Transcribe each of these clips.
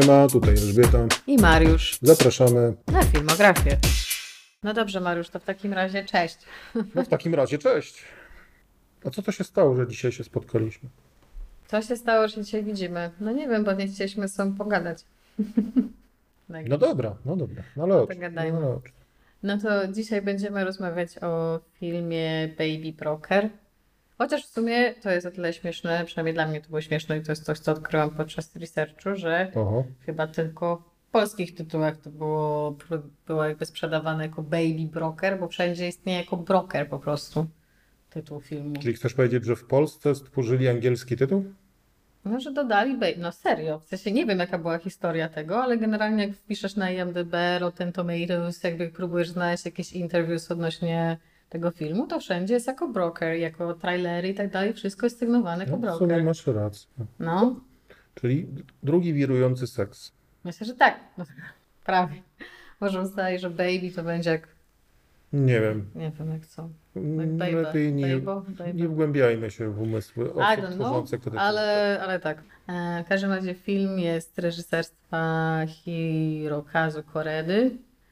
Siema, tutaj Elżbieta. I Mariusz Zapraszamy. na filmografię. No dobrze, Mariusz, to w takim razie cześć. No w takim razie cześć. A co to się stało, że dzisiaj się spotkaliśmy? Co się stało, że dzisiaj widzimy? No nie wiem, pewnie chcieliśmy z sobą pogadać. Tak. No dobra, no dobra. No ale oczy, gadajmy. no, oczy. No to dzisiaj będziemy rozmawiać o filmie Baby Broker. Chociaż w sumie to jest o tyle śmieszne, przynajmniej dla mnie to było śmieszne i to jest coś, co odkryłam podczas researchu, że chyba tylko w polskich tytułach to było, było jakby sprzedawane jako Baby Broker, bo wszędzie istnieje jako broker po prostu tytuł filmu. Czyli chcesz powiedzieć, że w Polsce stworzyli angielski tytuł? No, że dodali baby. No serio, w sensie nie wiem jaka była historia tego, ale generalnie jak wpiszesz na IMDb, Rotten Tomatoes, jakby próbujesz znaleźć jakieś interviews odnośnie tego filmu, to wszędzie jest jako broker, jako trailery i tak dalej, wszystko jest sygnowane jako No, w sumie broker. masz rację. No, Czyli drugi wirujący seks. myślę, że tak. No, prawie. Może ustali, że baby to będzie jak, Nie wiem. nie wiem jak co. Jak Mm, baby. Lepiej nie, Baby, baby. nie wgłębiajmy się w umysły osób tworzących te ale, ale tak. E, W każdym razie film jest reżyserstwa Hirokazu Koredy,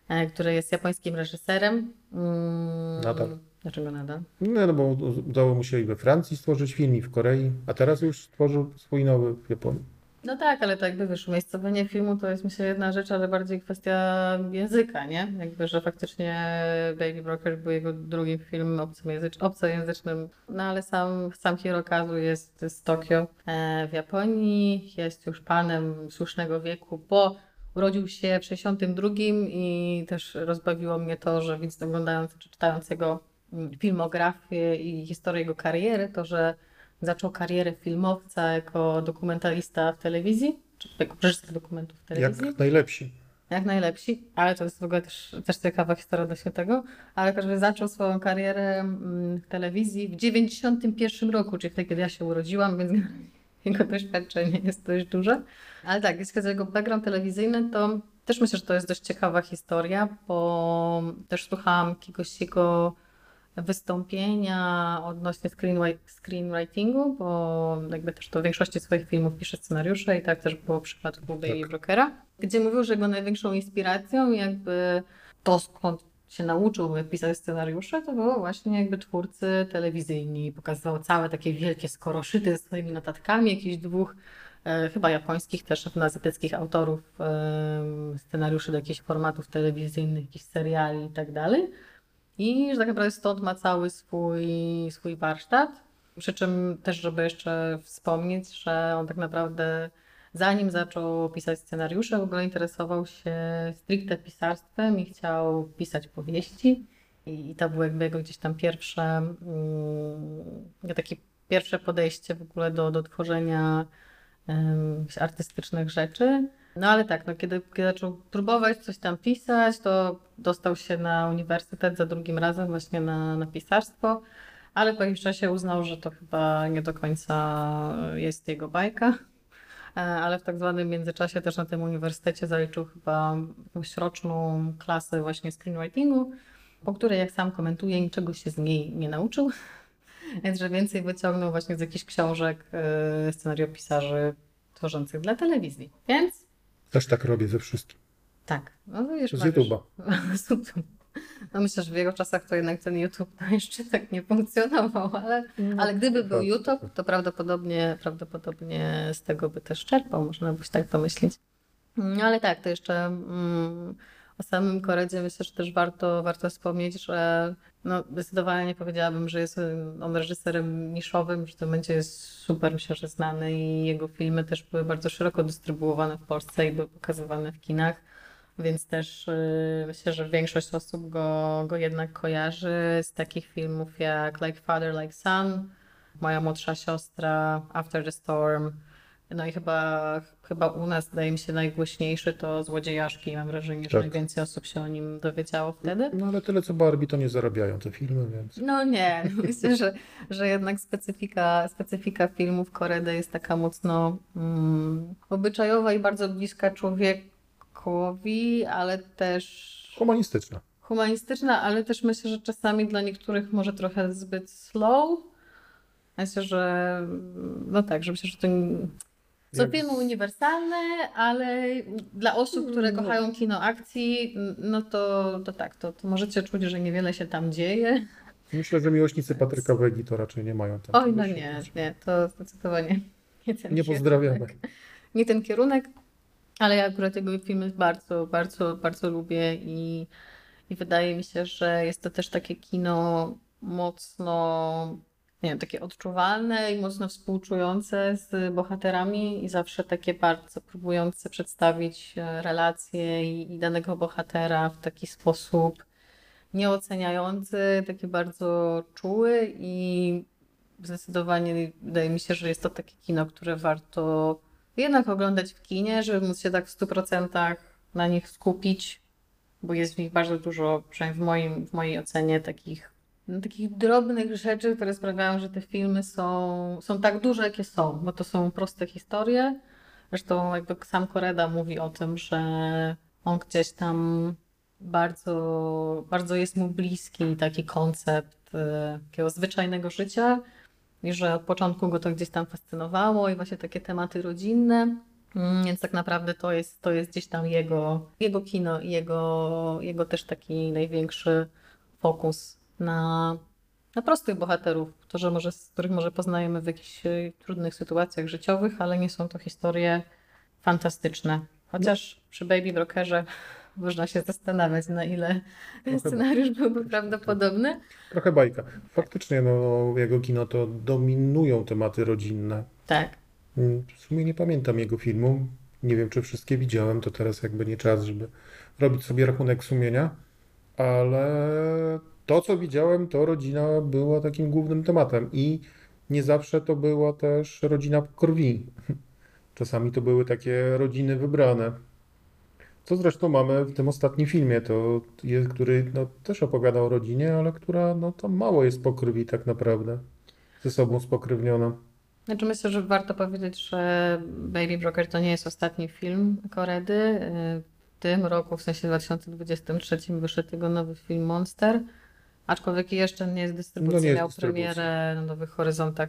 e, który jest japońskim reżyserem. Mm, Nadal. Dlaczego nadal? Nie, no bo udało mu się i we Francji stworzyć film, i w Korei, a teraz już stworzył swój nowy w Japonii. No tak, ale to jakby wiesz, umiejscowienie filmu to jest myślę jedna rzecz, ale bardziej kwestia języka, nie? Jakby, że faktycznie Baby Broker był jego drugim filmem obcojęzycz- obcojęzycznym, no ale sam, sam Hirokazu jest z Tokio e, w Japonii, jest już panem słusznego wieku, bo urodził się w 62 i też rozbawiło mnie to, że więc oglądając czy czytając jego mm, filmografię i historię jego kariery, to że zaczął karierę filmowca jako dokumentalista w telewizji, czy jako reżyser dokumentów w telewizji, Jak najlepsi. jak najlepsi, ale to jest w ogóle też, też ciekawa historia odnośnie tego, ale razie zaczął swoją karierę mm, w telewizji w 91 roku, czyli wtedy, kiedy ja się urodziłam, więc jego doświadczenie jest dość duże. Ale tak, jeśli chodzi o jego background telewizyjny, to też myślę, że to jest dość ciekawa historia, bo też słuchałam jakiegoś jego wystąpienia odnośnie screenwri- screenwritingu, bo jakby też to w większości swoich filmów pisze scenariusze i tak też było w przypadku Baby Tak. Brokera, gdzie mówił, że jego największą inspiracją jakby to skąd się nauczył pisać scenariusze, to było właśnie jakby twórcy telewizyjni. Pokazywał całe takie wielkie skoroszyty ze swoimi notatkami, jakichś dwóch e, chyba japońskich też azjatyckich autorów e, scenariuszy do jakichś formatów telewizyjnych, jakichś seriali i tak dalej. I że tak naprawdę stąd ma cały swój, swój warsztat. Przy czym też, żeby jeszcze wspomnieć, że on tak naprawdę zanim zaczął pisać scenariusze, w ogóle interesował się stricte pisarstwem i chciał pisać powieści. I, i to było jakby jego gdzieś tam pierwsze, mm, takie pierwsze podejście w ogóle do, do tworzenia jakichś artystycznych rzeczy. No ale tak, no, kiedy, kiedy zaczął próbować coś tam pisać, to dostał się na uniwersytet za drugim razem właśnie na, na pisarstwo, ale po jakimś czasie uznał, że to chyba nie do końca jest jego bajka. E, Ale w tak zwanym międzyczasie też na tym uniwersytecie zaliczył chyba jakąś roczną klasę właśnie screenwritingu, po której jak sam komentuje, niczego się z niej nie nauczył. Więc że więcej wyciągnął właśnie z jakichś książek e, scenariopisarzy tworzących dla telewizji. Więc Też tak robię ze wszystkim. tak, no wiesz, Z YouTube'a. No myślę, że w jego czasach to jednak ten YouTube to jeszcze tak nie funkcjonował, ale, ale gdyby był YouTube, to prawdopodobnie, prawdopodobnie z tego by też czerpał, można by się tak pomyśleć. No ale tak, to jeszcze mm, o samym Koredzie myślę, że też warto, warto wspomnieć, że no, zdecydowanie nie powiedziałabym, że jest on reżyserem niszowym, że to będzie super, myślę, że znany i jego filmy też były bardzo szeroko dystrybuowane w Polsce i były pokazywane w kinach. Więc też y, myślę, że większość osób go, go jednak kojarzy z takich filmów jak Like Father, Like Son, Moja młodsza siostra, After the Storm. No i chyba, chyba u nas, wydaje mi się, najgłośniejszy to Złodziejaszki. Mam wrażenie, że Tak. najwięcej osób się o nim dowiedziało wtedy. No ale tyle co Barbie to nie zarabiają te filmy, więc. No nie, myślę, że, że jednak specyfika, specyfika filmów Koredy jest taka mocno mm, obyczajowa i bardzo bliska człowiekowi, ale też Humanistyczne. humanistyczna, ale też myślę, że czasami dla niektórych może trochę zbyt slow. Myślę, że no tak, że myślę, że to filmy z- uniwersalne, ale dla osób, które No. kochają kino akcji, no to, to tak, to, to możecie czuć, że niewiele się tam dzieje. Myślę, że miłośnicy Patryka Wegi to raczej nie mają tam. Oj, no nie, nie, to zdecydowanie nie ten Nie pozdrawiamy. kierunek. Nie ten kierunek, ale ja akurat jego filmy bardzo, bardzo, bardzo lubię i, i wydaje mi się, że jest to też takie kino mocno, nie wiem, takie odczuwalne i mocno współczujące z bohaterami i zawsze takie bardzo próbujące przedstawić e, relacje i, i danego bohatera w taki sposób nieoceniający, taki bardzo czuły i zdecydowanie wydaje mi się, że jest to takie kino, które warto jednak oglądać w kinie, żeby móc się tak w 100% na nich skupić, bo jest w nich bardzo dużo, przynajmniej w, moim, w mojej ocenie, takich, no, takich drobnych rzeczy, które sprawiają, że te filmy są, są tak duże, jakie są, bo to są proste historie. Zresztą jakby sam Koreda mówi o tym, że on gdzieś tam bardzo, bardzo jest mu bliski taki koncept e, takiego zwyczajnego życia i że od początku go to gdzieś tam fascynowało i właśnie takie tematy rodzinne. Mm, Więc tak naprawdę to jest, to jest gdzieś tam jego, jego kino i jego, jego też taki największy fokus na, na prostych bohaterów, którzy może, których może poznajemy w jakichś e, trudnych sytuacjach życiowych, ale nie są to historie fantastyczne. Chociaż przy Baby Brokerze można się zastanawiać, na ile ten Trochę scenariusz byłby prawdopodobny. Trochę bajka. Faktycznie, no, jego kino to dominują tematy rodzinne. Tak. Mm, W sumie nie pamiętam jego filmu. Nie wiem, czy wszystkie widziałem, to teraz jakby nie czas, żeby robić sobie rachunek sumienia, ale to, co widziałem, to rodzina była takim głównym tematem i nie zawsze to była też rodzina krwi. Czasami to były takie rodziny wybrane. Co zresztą mamy w tym ostatnim filmie, to jest, który no, też opowiada o rodzinie, ale która no, tam mało jest po krwi tak naprawdę. Ze sobą spokrewniona. Znaczy myślę, że warto powiedzieć, że Baby Broker to nie jest ostatni film Koredy. W tym roku, w sensie 2023 wyszedł jego nowy film Monster, aczkolwiek jeszcze nie jest dystrybucji, No nie jest miał dystrybucji. premierę na Nowych Horyzontach,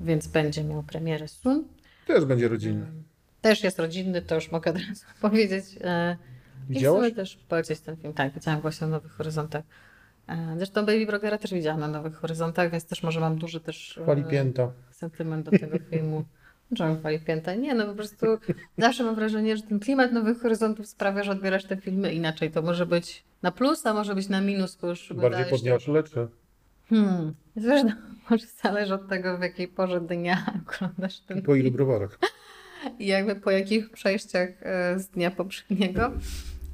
więc będzie miał premierę soon. Też będzie rodzinny. Też jest rodzinny, to już mogę od razu powiedzieć. E, I też polecieć ten film. Tak, widziałam właśnie na Nowych Horyzontach. E, Zresztą Baby Brokera też widziałam na Nowych Horyzontach, więc też może mam duży też e, Chwali pięta. sentyment do tego filmu. Czemu chwali pięta? Nie, no po prostu zawsze mam wrażenie, że ten klimat Nowych Horyzontów sprawia, że odbierasz te filmy inaczej. To może być na plus, a może być na minus, bo już Bardziej podniosłe, czy? Hmm. No, może zależy od tego, w jakiej porze dnia oglądasz ten Po ilu browarach? I jakby po jakich przejściach e, z dnia poprzedniego.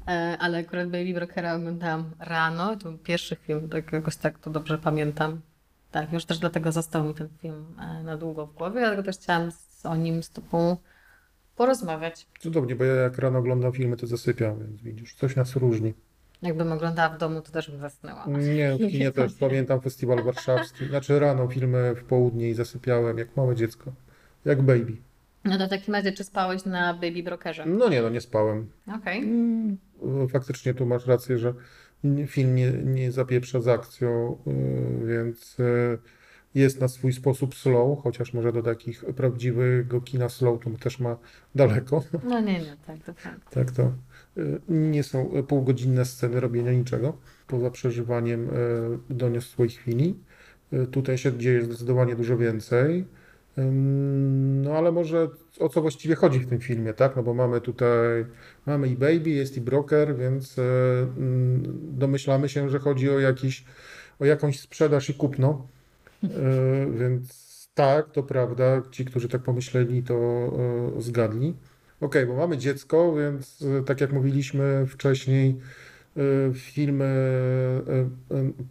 E, Ale akurat Baby Brokera oglądałam rano. To był pierwszy film, tak jakoś tak to dobrze pamiętam. Tak, już też dlatego został mi ten film e, na długo w głowie, dlatego też chciałam z, o nim z Tobą porozmawiać. Cudownie, bo ja jak rano oglądam filmy, to zasypiam, więc widzisz, coś nas różni. Jakbym oglądała w domu, to też bym zasnęła. Nie, w kinie też. Pamiętam festiwal warszawski. Znaczy rano filmy w południe i zasypiałem jak małe dziecko. Jak baby. No to w takim razie, czy spałeś na Baby Brokerze? No nie, no nie spałem. Okej. Mm, Faktycznie tu masz rację, że film nie, nie zapieprza z akcją, y, więc y, jest na swój sposób slow, chociaż może do takich prawdziwego kina slow to też ma daleko. No nie, nie, tak, to fakt. Tak to y, nie są półgodzinne sceny robienia niczego, poza przeżywaniem doniosłej chwili. Tutaj się dzieje zdecydowanie dużo więcej. No ale może o co właściwie chodzi w tym filmie, tak? No bo mamy tutaj, mamy i Baby, jest i Broker, więc mm, domyślamy się, że chodzi o jakiś, o jakąś sprzedaż i kupno. Y, Więc tak, to prawda, ci, którzy tak pomyśleli, to y, zgadli. Okej, bo mamy dziecko, więc tak jak mówiliśmy wcześniej, filmy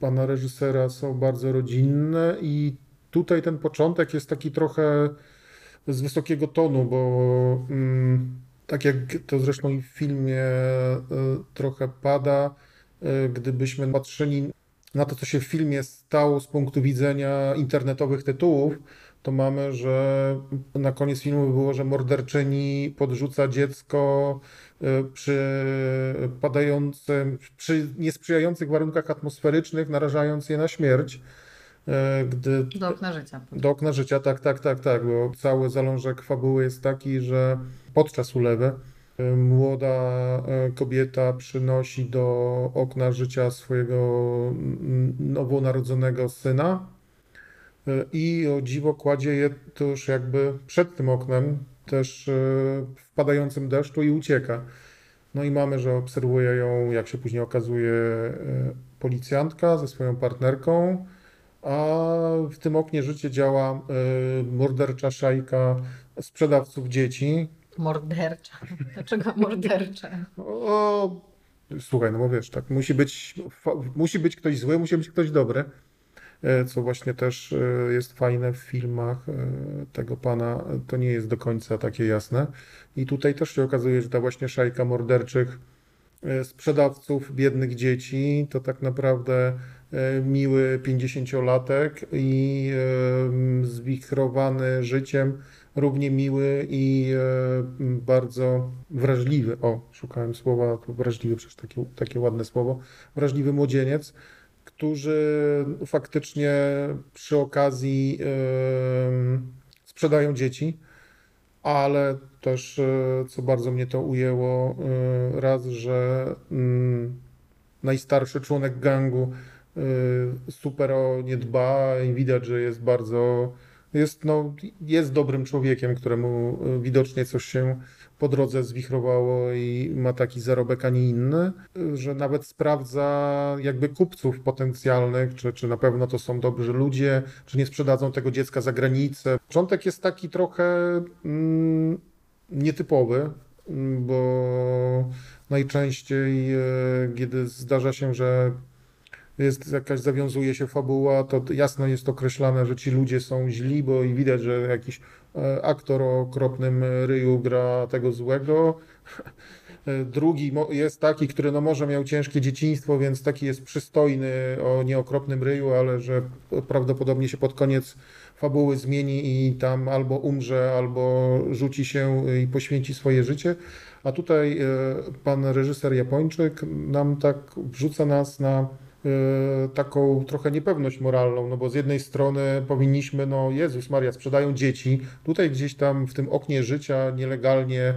pana reżysera są bardzo rodzinne i tutaj ten początek jest taki trochę z wysokiego tonu, bo mm, tak jak to zresztą i w filmie y, trochę pada, y, gdybyśmy patrzyli na to, co się w filmie stało z punktu widzenia internetowych tytułów, to mamy, że na koniec filmu było, że morderczyni podrzuca dziecko y, przy padającym, przy niesprzyjających warunkach atmosferycznych, narażając je na śmierć. E, gdy Do okna życia. do okna życia, tak, tak, tak, tak, bo cały zalążek fabuły jest taki, że podczas ulewy y, młoda y, kobieta przynosi do okna życia swojego mm, nowonarodzonego syna i o dziwo kładzie je tuż jakby przed tym oknem, też w padającym deszczu i ucieka. No i mamy, że obserwuje ją, jak się później okazuje, policjantka ze swoją partnerką. A w tym oknie życie działa y, mordercza szajka sprzedawców dzieci. Mordercza. Dlaczego mordercza? O, słuchaj, no bo wiesz, tak, musi być, musi być ktoś zły, musi być ktoś dobry, e, co właśnie też e, jest fajne w filmach e, tego pana, to nie jest do końca takie jasne. I tutaj też się okazuje, że ta właśnie szajka morderczych sprzedawców biednych dzieci to tak naprawdę miły 50-latek i e, zwichrowany życiem, równie miły i e, bardzo wrażliwy. O, szukałem słowa, wrażliwy, przecież takie, takie ładne słowo. Wrażliwy młodzieniec, którzy faktycznie przy okazji e, sprzedają dzieci, ale też, e, co bardzo mnie to ujęło, e, raz, że mm, najstarszy członek gangu super o nie dba i widać, że jest bardzo, jest, no, jest dobrym człowiekiem, któremu y, widocznie coś się po drodze zwichrowało i ma taki zarobek, a nie inny, y, że nawet sprawdza jakby kupców potencjalnych, czy, czy na pewno to są dobrzy ludzie, czy nie sprzedadzą tego dziecka za granicę. Początek jest taki trochę mm, nietypowy, mm, bo najczęściej, kiedy zdarza się, że jest jakaś, zawiązuje się fabuła, to jasno jest określane, że ci ludzie są źli, bo i widać, że jakiś e, aktor o okropnym ryju gra tego złego. E, Drugi jest taki, który no może miał ciężkie dzieciństwo, więc taki jest przystojny o nieokropnym ryju, ale że prawdopodobnie się pod koniec fabuły zmieni i tam albo umrze, albo rzuci się i poświęci swoje życie. A tutaj e, pan reżyser Japończyk nam tak wrzuca nas na e, taką trochę niepewność moralną, no bo z jednej strony powinniśmy, no Jezus Maria, sprzedają dzieci, tutaj gdzieś tam w tym oknie życia nielegalnie e,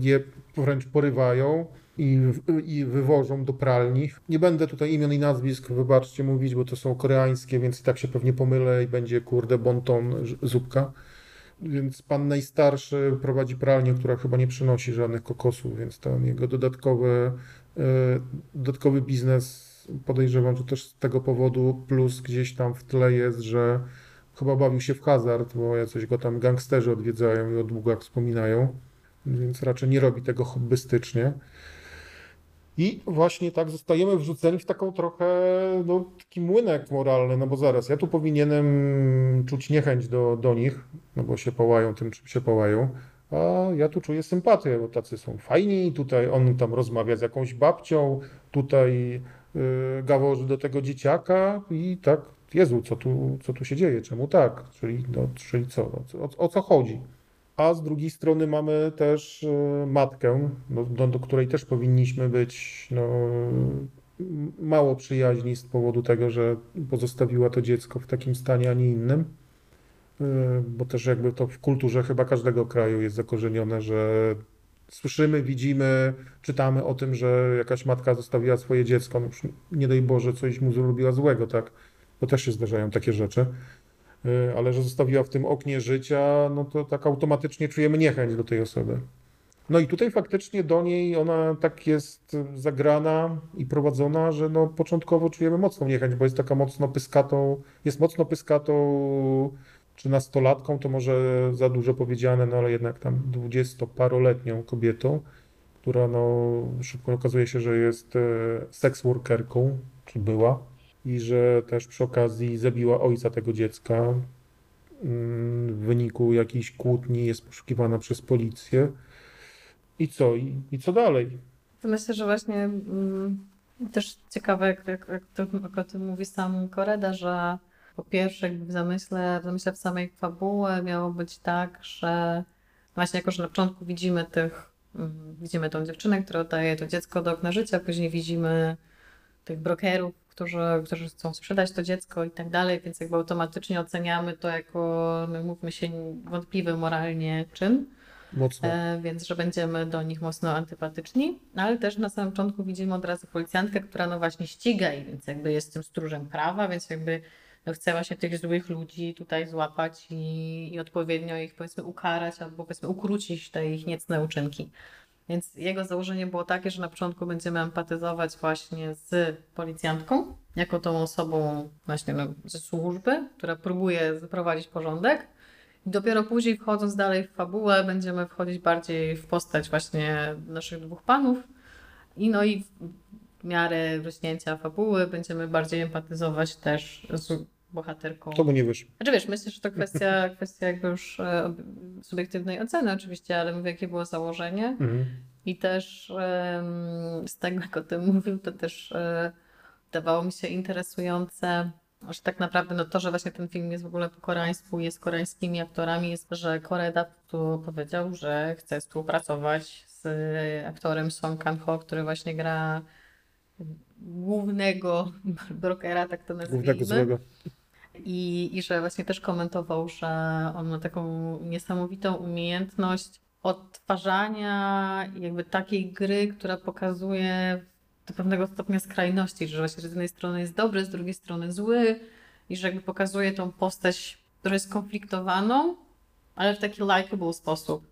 je wręcz porywają i, i wywożą do pralni. Nie będę tutaj imion i nazwisk, wybaczcie, mówić, bo to są koreańskie, więc i tak się pewnie pomylę i będzie kurde bonton zupka. Więc pan najstarszy prowadzi pralnię, która chyba nie przynosi żadnych kokosów, więc ten jego dodatkowy, dodatkowy biznes podejrzewam, że też z tego powodu, plus gdzieś tam w tle jest, że chyba bawił się w hazard, bo jacyś go tam gangsterzy odwiedzają i o długach wspominają, więc raczej nie robi tego hobbystycznie. I właśnie tak zostajemy wrzuceni w taką trochę, no, taki młynek moralny, no bo zaraz, ja tu powinienem czuć niechęć do, do nich, no bo się połają tym, czym się połają, a ja tu czuję sympatię, bo tacy są fajni, tutaj on tam rozmawia z jakąś babcią, tutaj gaworzy do tego dzieciaka i tak, Jezu, co tu, co tu się dzieje, czemu tak, czyli, no, czyli co, o, o co chodzi? A z drugiej strony mamy też e, matkę, no, do, do której też powinniśmy być no, mało przyjaźni z powodu tego, że pozostawiła to dziecko w takim stanie, a nie innym. E, Bo też jakby to w kulturze chyba każdego kraju jest zakorzenione, że słyszymy, widzimy, czytamy o tym, że jakaś matka zostawiła swoje dziecko, no już nie daj Boże, coś mu zrobiła złego, tak? Bo też się zdarzają takie rzeczy. Y, ale że zostawiła w tym oknie życia, no to tak automatycznie czujemy niechęć do tej osoby. No i tutaj faktycznie do niej ona tak jest zagrana i prowadzona, że no początkowo czujemy mocną niechęć, bo jest taka mocno pyskatą, jest mocno pyskatą czy nastolatką, to może za dużo powiedziane, no ale jednak tam dwudziestoparoletnią kobietą, która no szybko okazuje się, że jest e, seks workerką, czy była i że też przy okazji zabiła ojca tego dziecka. Mm, W wyniku jakiejś kłótni jest poszukiwana przez policję. I co? I, i co dalej? Myślę, że właśnie mm, też ciekawe, jak, jak, jak, to, jak o tym mówi sam Koreda, że po pierwsze jakby w zamyśle, w zamyśle w samej fabuły miało być tak, że właśnie jako, że na początku widzimy tych, mm, widzimy tą dziewczynę, która oddaje to dziecko do okna życia, później widzimy tych brokerów, którzy, którzy chcą sprzedać to dziecko i tak dalej, więc jakby automatycznie oceniamy to jako, no mówmy się, wątpliwy moralnie czyn. Mocno. E, więc że będziemy do nich mocno antypatyczni, ale też na samym początku widzimy od razu policjantkę, która no właśnie ściga i więc jakby jest tym stróżem prawa, więc jakby no chce właśnie tych złych ludzi tutaj złapać i, i odpowiednio ich powiedzmy ukarać albo powiedzmy ukrócić te ich niecne uczynki. Więc jego założenie było takie, że na początku będziemy empatyzować właśnie z policjantką, jako tą osobą właśnie no, ze służby, która próbuje zaprowadzić porządek. I dopiero później wchodząc dalej w fabułę, będziemy wchodzić bardziej w postać właśnie naszych dwóch panów. I no i w miarę rośnięcia fabuły będziemy bardziej empatyzować też z bohaterką. To by nie wyszło. Znaczy wiesz, myślę, że to kwestia, kwestia jakby już e, subiektywnej oceny oczywiście, ale mówię, jakie było założenie. Mhm. I też z tego, jak o tym mówił, to też e, wydawało mi się interesujące, że tak naprawdę no to, że właśnie ten film jest w ogóle po koreańsku, jest koreańskimi aktorami, jest, że Koreda tu powiedział, że chce współpracować z aktorem Song Kang-ho, który właśnie gra głównego brokera, tak to nazwijmy. Głównego złego. I, I że właśnie też komentował, że on ma taką niesamowitą umiejętność odtwarzania jakby takiej gry, która pokazuje do pewnego stopnia skrajności, że właśnie z jednej strony jest dobry, z drugiej strony zły i że jakby pokazuje tą postać, która jest skonfliktowaną, ale w taki likable sposób.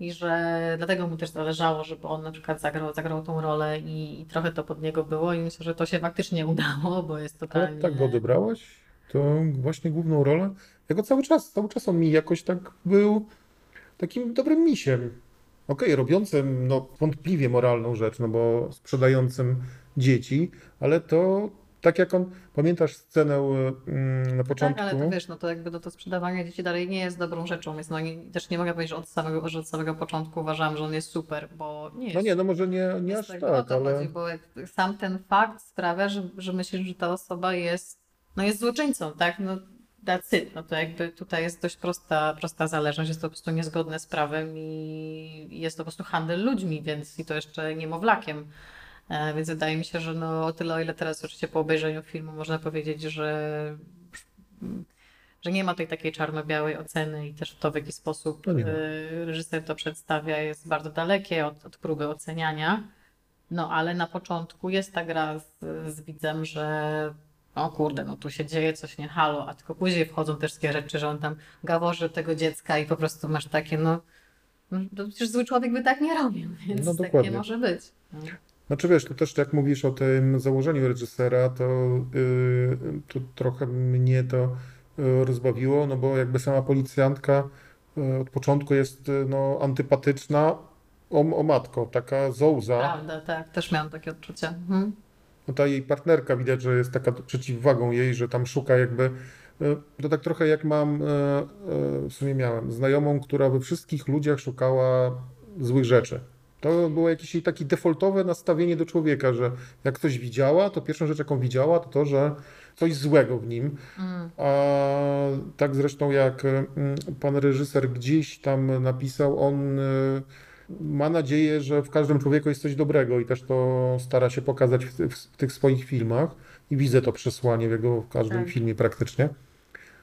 I że dlatego mu też zależało, żeby on na przykład zagrał, zagrał tą rolę i, i trochę to pod niego było i myślę, że to się faktycznie udało, bo jest Ale totalnie... tak go odebrałaś? To właśnie główną rolę? Ja go cały czas, cały czas on mi jakoś tak był takim dobrym misiem. Okej, robiącym no, wątpliwie moralną rzecz, no bo sprzedającym dzieci, ale to tak jak on, pamiętasz scenę mm, na początku? Tak, ale to wiesz, no to jakby no to sprzedawanie dzieci dalej nie jest dobrą rzeczą, więc no też nie mogę powiedzieć, że od samego, że od samego początku uważałam, że on jest super, bo nie jest. No nie, no może nie, nie aż tego o tak, ale chodzi, bo sam ten fakt sprawia, że, że myślisz, że ta osoba jest, no jest złoczyńcą, tak? No that's it. No to jakby tutaj jest dość prosta, prosta zależność, jest to po prostu niezgodne z prawem i jest to po prostu handel ludźmi, więc i to jeszcze niemowlakiem. E, Więc wydaje mi się, że no o tyle, o ile teraz oczywiście po obejrzeniu filmu można powiedzieć, że, że nie ma tej takiej czarno-białej oceny i też to w jaki sposób No reżyser to przedstawia jest bardzo dalekie od, od próby oceniania. No ale na początku jest ta gra z, z widzem, że o kurde, no tu się dzieje coś nie halo, a tylko później wchodzą też takie rzeczy, że on tam gaworzy tego dziecka i po prostu masz takie, no, no przecież zły człowiek by tak nie robił, więc No tak nie może być. No. Znaczy wiesz, to też jak mówisz o tym założeniu reżysera, to, yy, to trochę mnie to yy, rozbawiło, no bo jakby sama policjantka yy, od początku jest yy, no, antypatyczna, o, o matko, taka zołza. Prawda, tak, też miałam takie odczucie. Mhm. No ta jej partnerka widać, że jest taka przeciwwagą jej, że tam szuka jakby. To tak trochę jak mam, yy, yy, w sumie miałem, znajomą, która we wszystkich ludziach szukała złych rzeczy. To było jakieś jej takie defaultowe nastawienie do człowieka, że jak coś widziała, to pierwszą rzecz, jaką widziała, to to, że coś złego w nim. Mm. A tak zresztą jak mm, pan reżyser gdzieś tam napisał, on ma nadzieję, że w każdym człowieku jest coś dobrego i też to stara się pokazać w, ty- w tych swoich filmach i widzę to przesłanie w jego w każdym Tak. filmie praktycznie.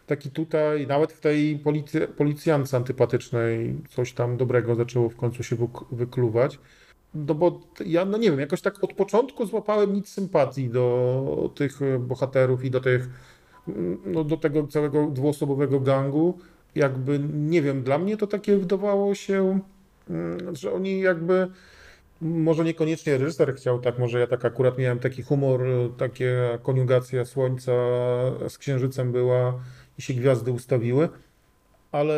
Taki tutaj, nawet w tej policy, policjance antypatycznej coś tam dobrego zaczęło w końcu się wyk- wykluwać. No bo ja, no nie wiem, jakoś tak od początku złapałem nic sympatii do tych e, bohaterów i do tych, mm, no do tego całego dwuosobowego gangu. Jakby, nie wiem, dla mnie to takie wydawało się, że oni jakby, może niekoniecznie reżyser chciał tak, może ja tak akurat miałem taki humor, takie koniugacja słońca z księżycem była i się gwiazdy ustawiły, ale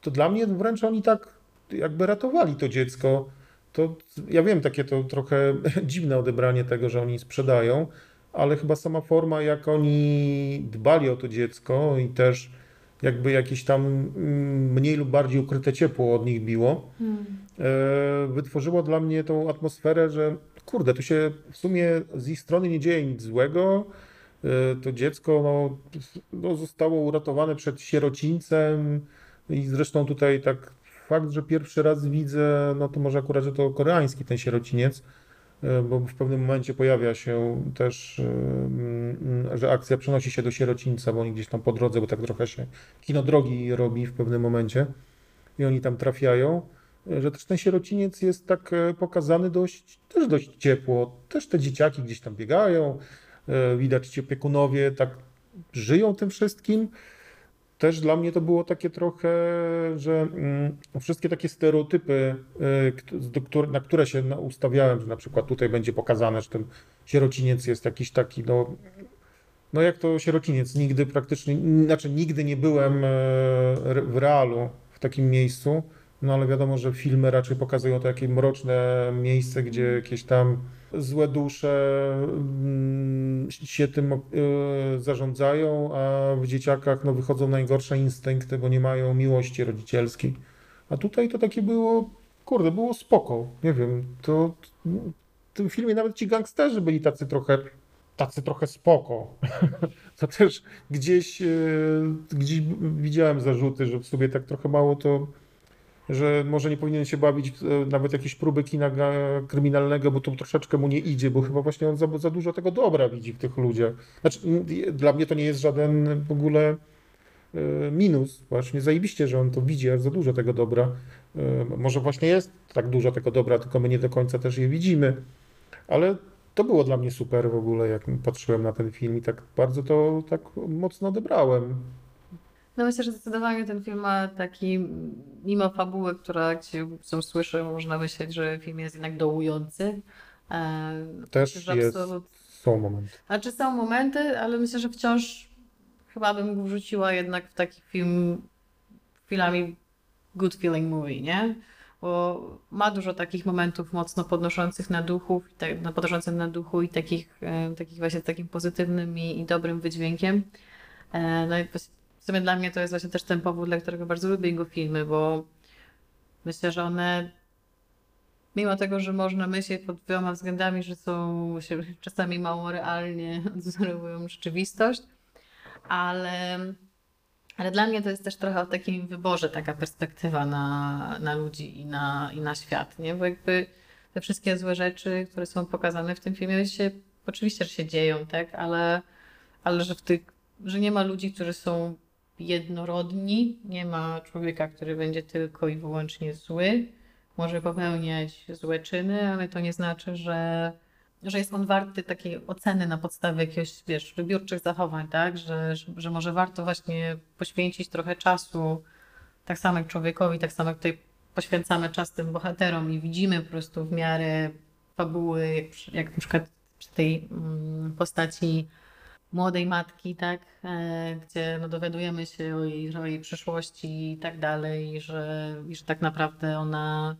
to dla mnie wręcz oni tak jakby ratowali to dziecko. To ja wiem, takie to trochę dziwne odebranie tego, że oni sprzedają, ale chyba sama forma, jak oni dbali o to dziecko i też jakby jakieś tam mm, mniej lub bardziej ukryte ciepło od nich biło, e, wytworzyło dla mnie tą atmosferę, że kurde, tu się w sumie z ich strony nie dzieje nic złego. E, To dziecko no, no, zostało uratowane przed sierocińcem i zresztą tutaj tak fakt, że pierwszy raz widzę, no to może akurat, że to koreański ten sierociniec, e, bo w pewnym momencie pojawia się też, że akcja przenosi się do sierocińca, bo oni gdzieś tam po drodze, bo tak trochę się kino drogi robi w pewnym momencie i oni tam trafiają, e, że też ten sierociniec jest tak pokazany dość, też dość ciepło, też te dzieciaki gdzieś tam biegają, widać ci opiekunowie tak żyją tym wszystkim, też dla mnie to było takie trochę, że mm, wszystkie takie stereotypy, y, na które się ustawiałem, że na przykład tutaj będzie pokazane, że ten sierociniec jest jakiś taki, no, no jak to sierociniec, nigdy praktycznie, znaczy nigdy nie byłem e, w realu w takim miejscu, no ale wiadomo, że filmy raczej pokazują to jakieś mroczne miejsce, gdzie jakieś tam złe dusze mm, się tym e, zarządzają, a w dzieciakach no, wychodzą najgorsze instynkty, bo nie mają miłości rodzicielskiej. A tutaj to takie było, kurde, było spoko. Nie wiem, to w tym filmie nawet ci gangsterzy byli tacy trochę tacy trochę spoko. To też gdzieś, e, gdzieś widziałem zarzuty, że w sobie tak trochę mało to że może nie powinien się bawić e, nawet jakieś próby kina kryminalnego, bo to troszeczkę mu nie idzie, bo chyba właśnie on za, za dużo tego dobra widzi w tych ludziach. Znaczy, dla mnie to nie jest żaden w ogóle e, minus. Właśnie zajebiście, że on to widzi, aż za dużo tego dobra. E, może właśnie jest tak dużo tego dobra, tylko my nie do końca też je widzimy. Ale to było dla mnie super w ogóle, jak patrzyłem na ten film i tak bardzo to tak mocno odebrałem. No myślę, że zdecydowanie ten film ma taki, mimo fabuły, która gdzie są słyszy, można myśleć, że film jest jednak dołujący. E, Też jest, absolut... są momenty. Znaczy są momenty, ale myślę, że wciąż chyba bym go wrzuciła jednak w taki film chwilami good feeling movie, nie? Bo ma dużo takich momentów mocno podnoszących na duchów, tak, podnoszących na duchu i takich, e, takich właśnie takim pozytywnym i, i dobrym wydźwiękiem. E, no i sumie dla mnie to jest właśnie też ten powód, dla którego bardzo lubię jego filmy, bo myślę, że one mimo tego, że można myśleć pod wieloma względami, że są się czasami mało realnie odzorowują rzeczywistość, ale, ale dla mnie to jest też trochę o takim wyborze taka perspektywa na, na ludzi i na, i na świat, nie? Bo jakby te wszystkie złe rzeczy, które są pokazane w tym filmie się oczywiście, że się dzieją, tak? Ale, ale że w tych, że nie ma ludzi, którzy są jednorodni. Nie ma człowieka, który będzie tylko i wyłącznie zły. Może popełniać złe czyny, ale to nie znaczy, że, że jest on warty takiej oceny na podstawie jakichś, wiesz, wybiórczych zachowań, tak? Że, że, że może warto właśnie poświęcić trochę czasu tak samo jak człowiekowi, tak samo jak tutaj poświęcamy czas tym bohaterom i widzimy po prostu w miarę fabuły, jak, jak na przykład przy tej mm, postaci młodej matki, tak, e, gdzie no, dowiadujemy się o jej, o jej przyszłości i tak dalej, że, i że tak naprawdę ona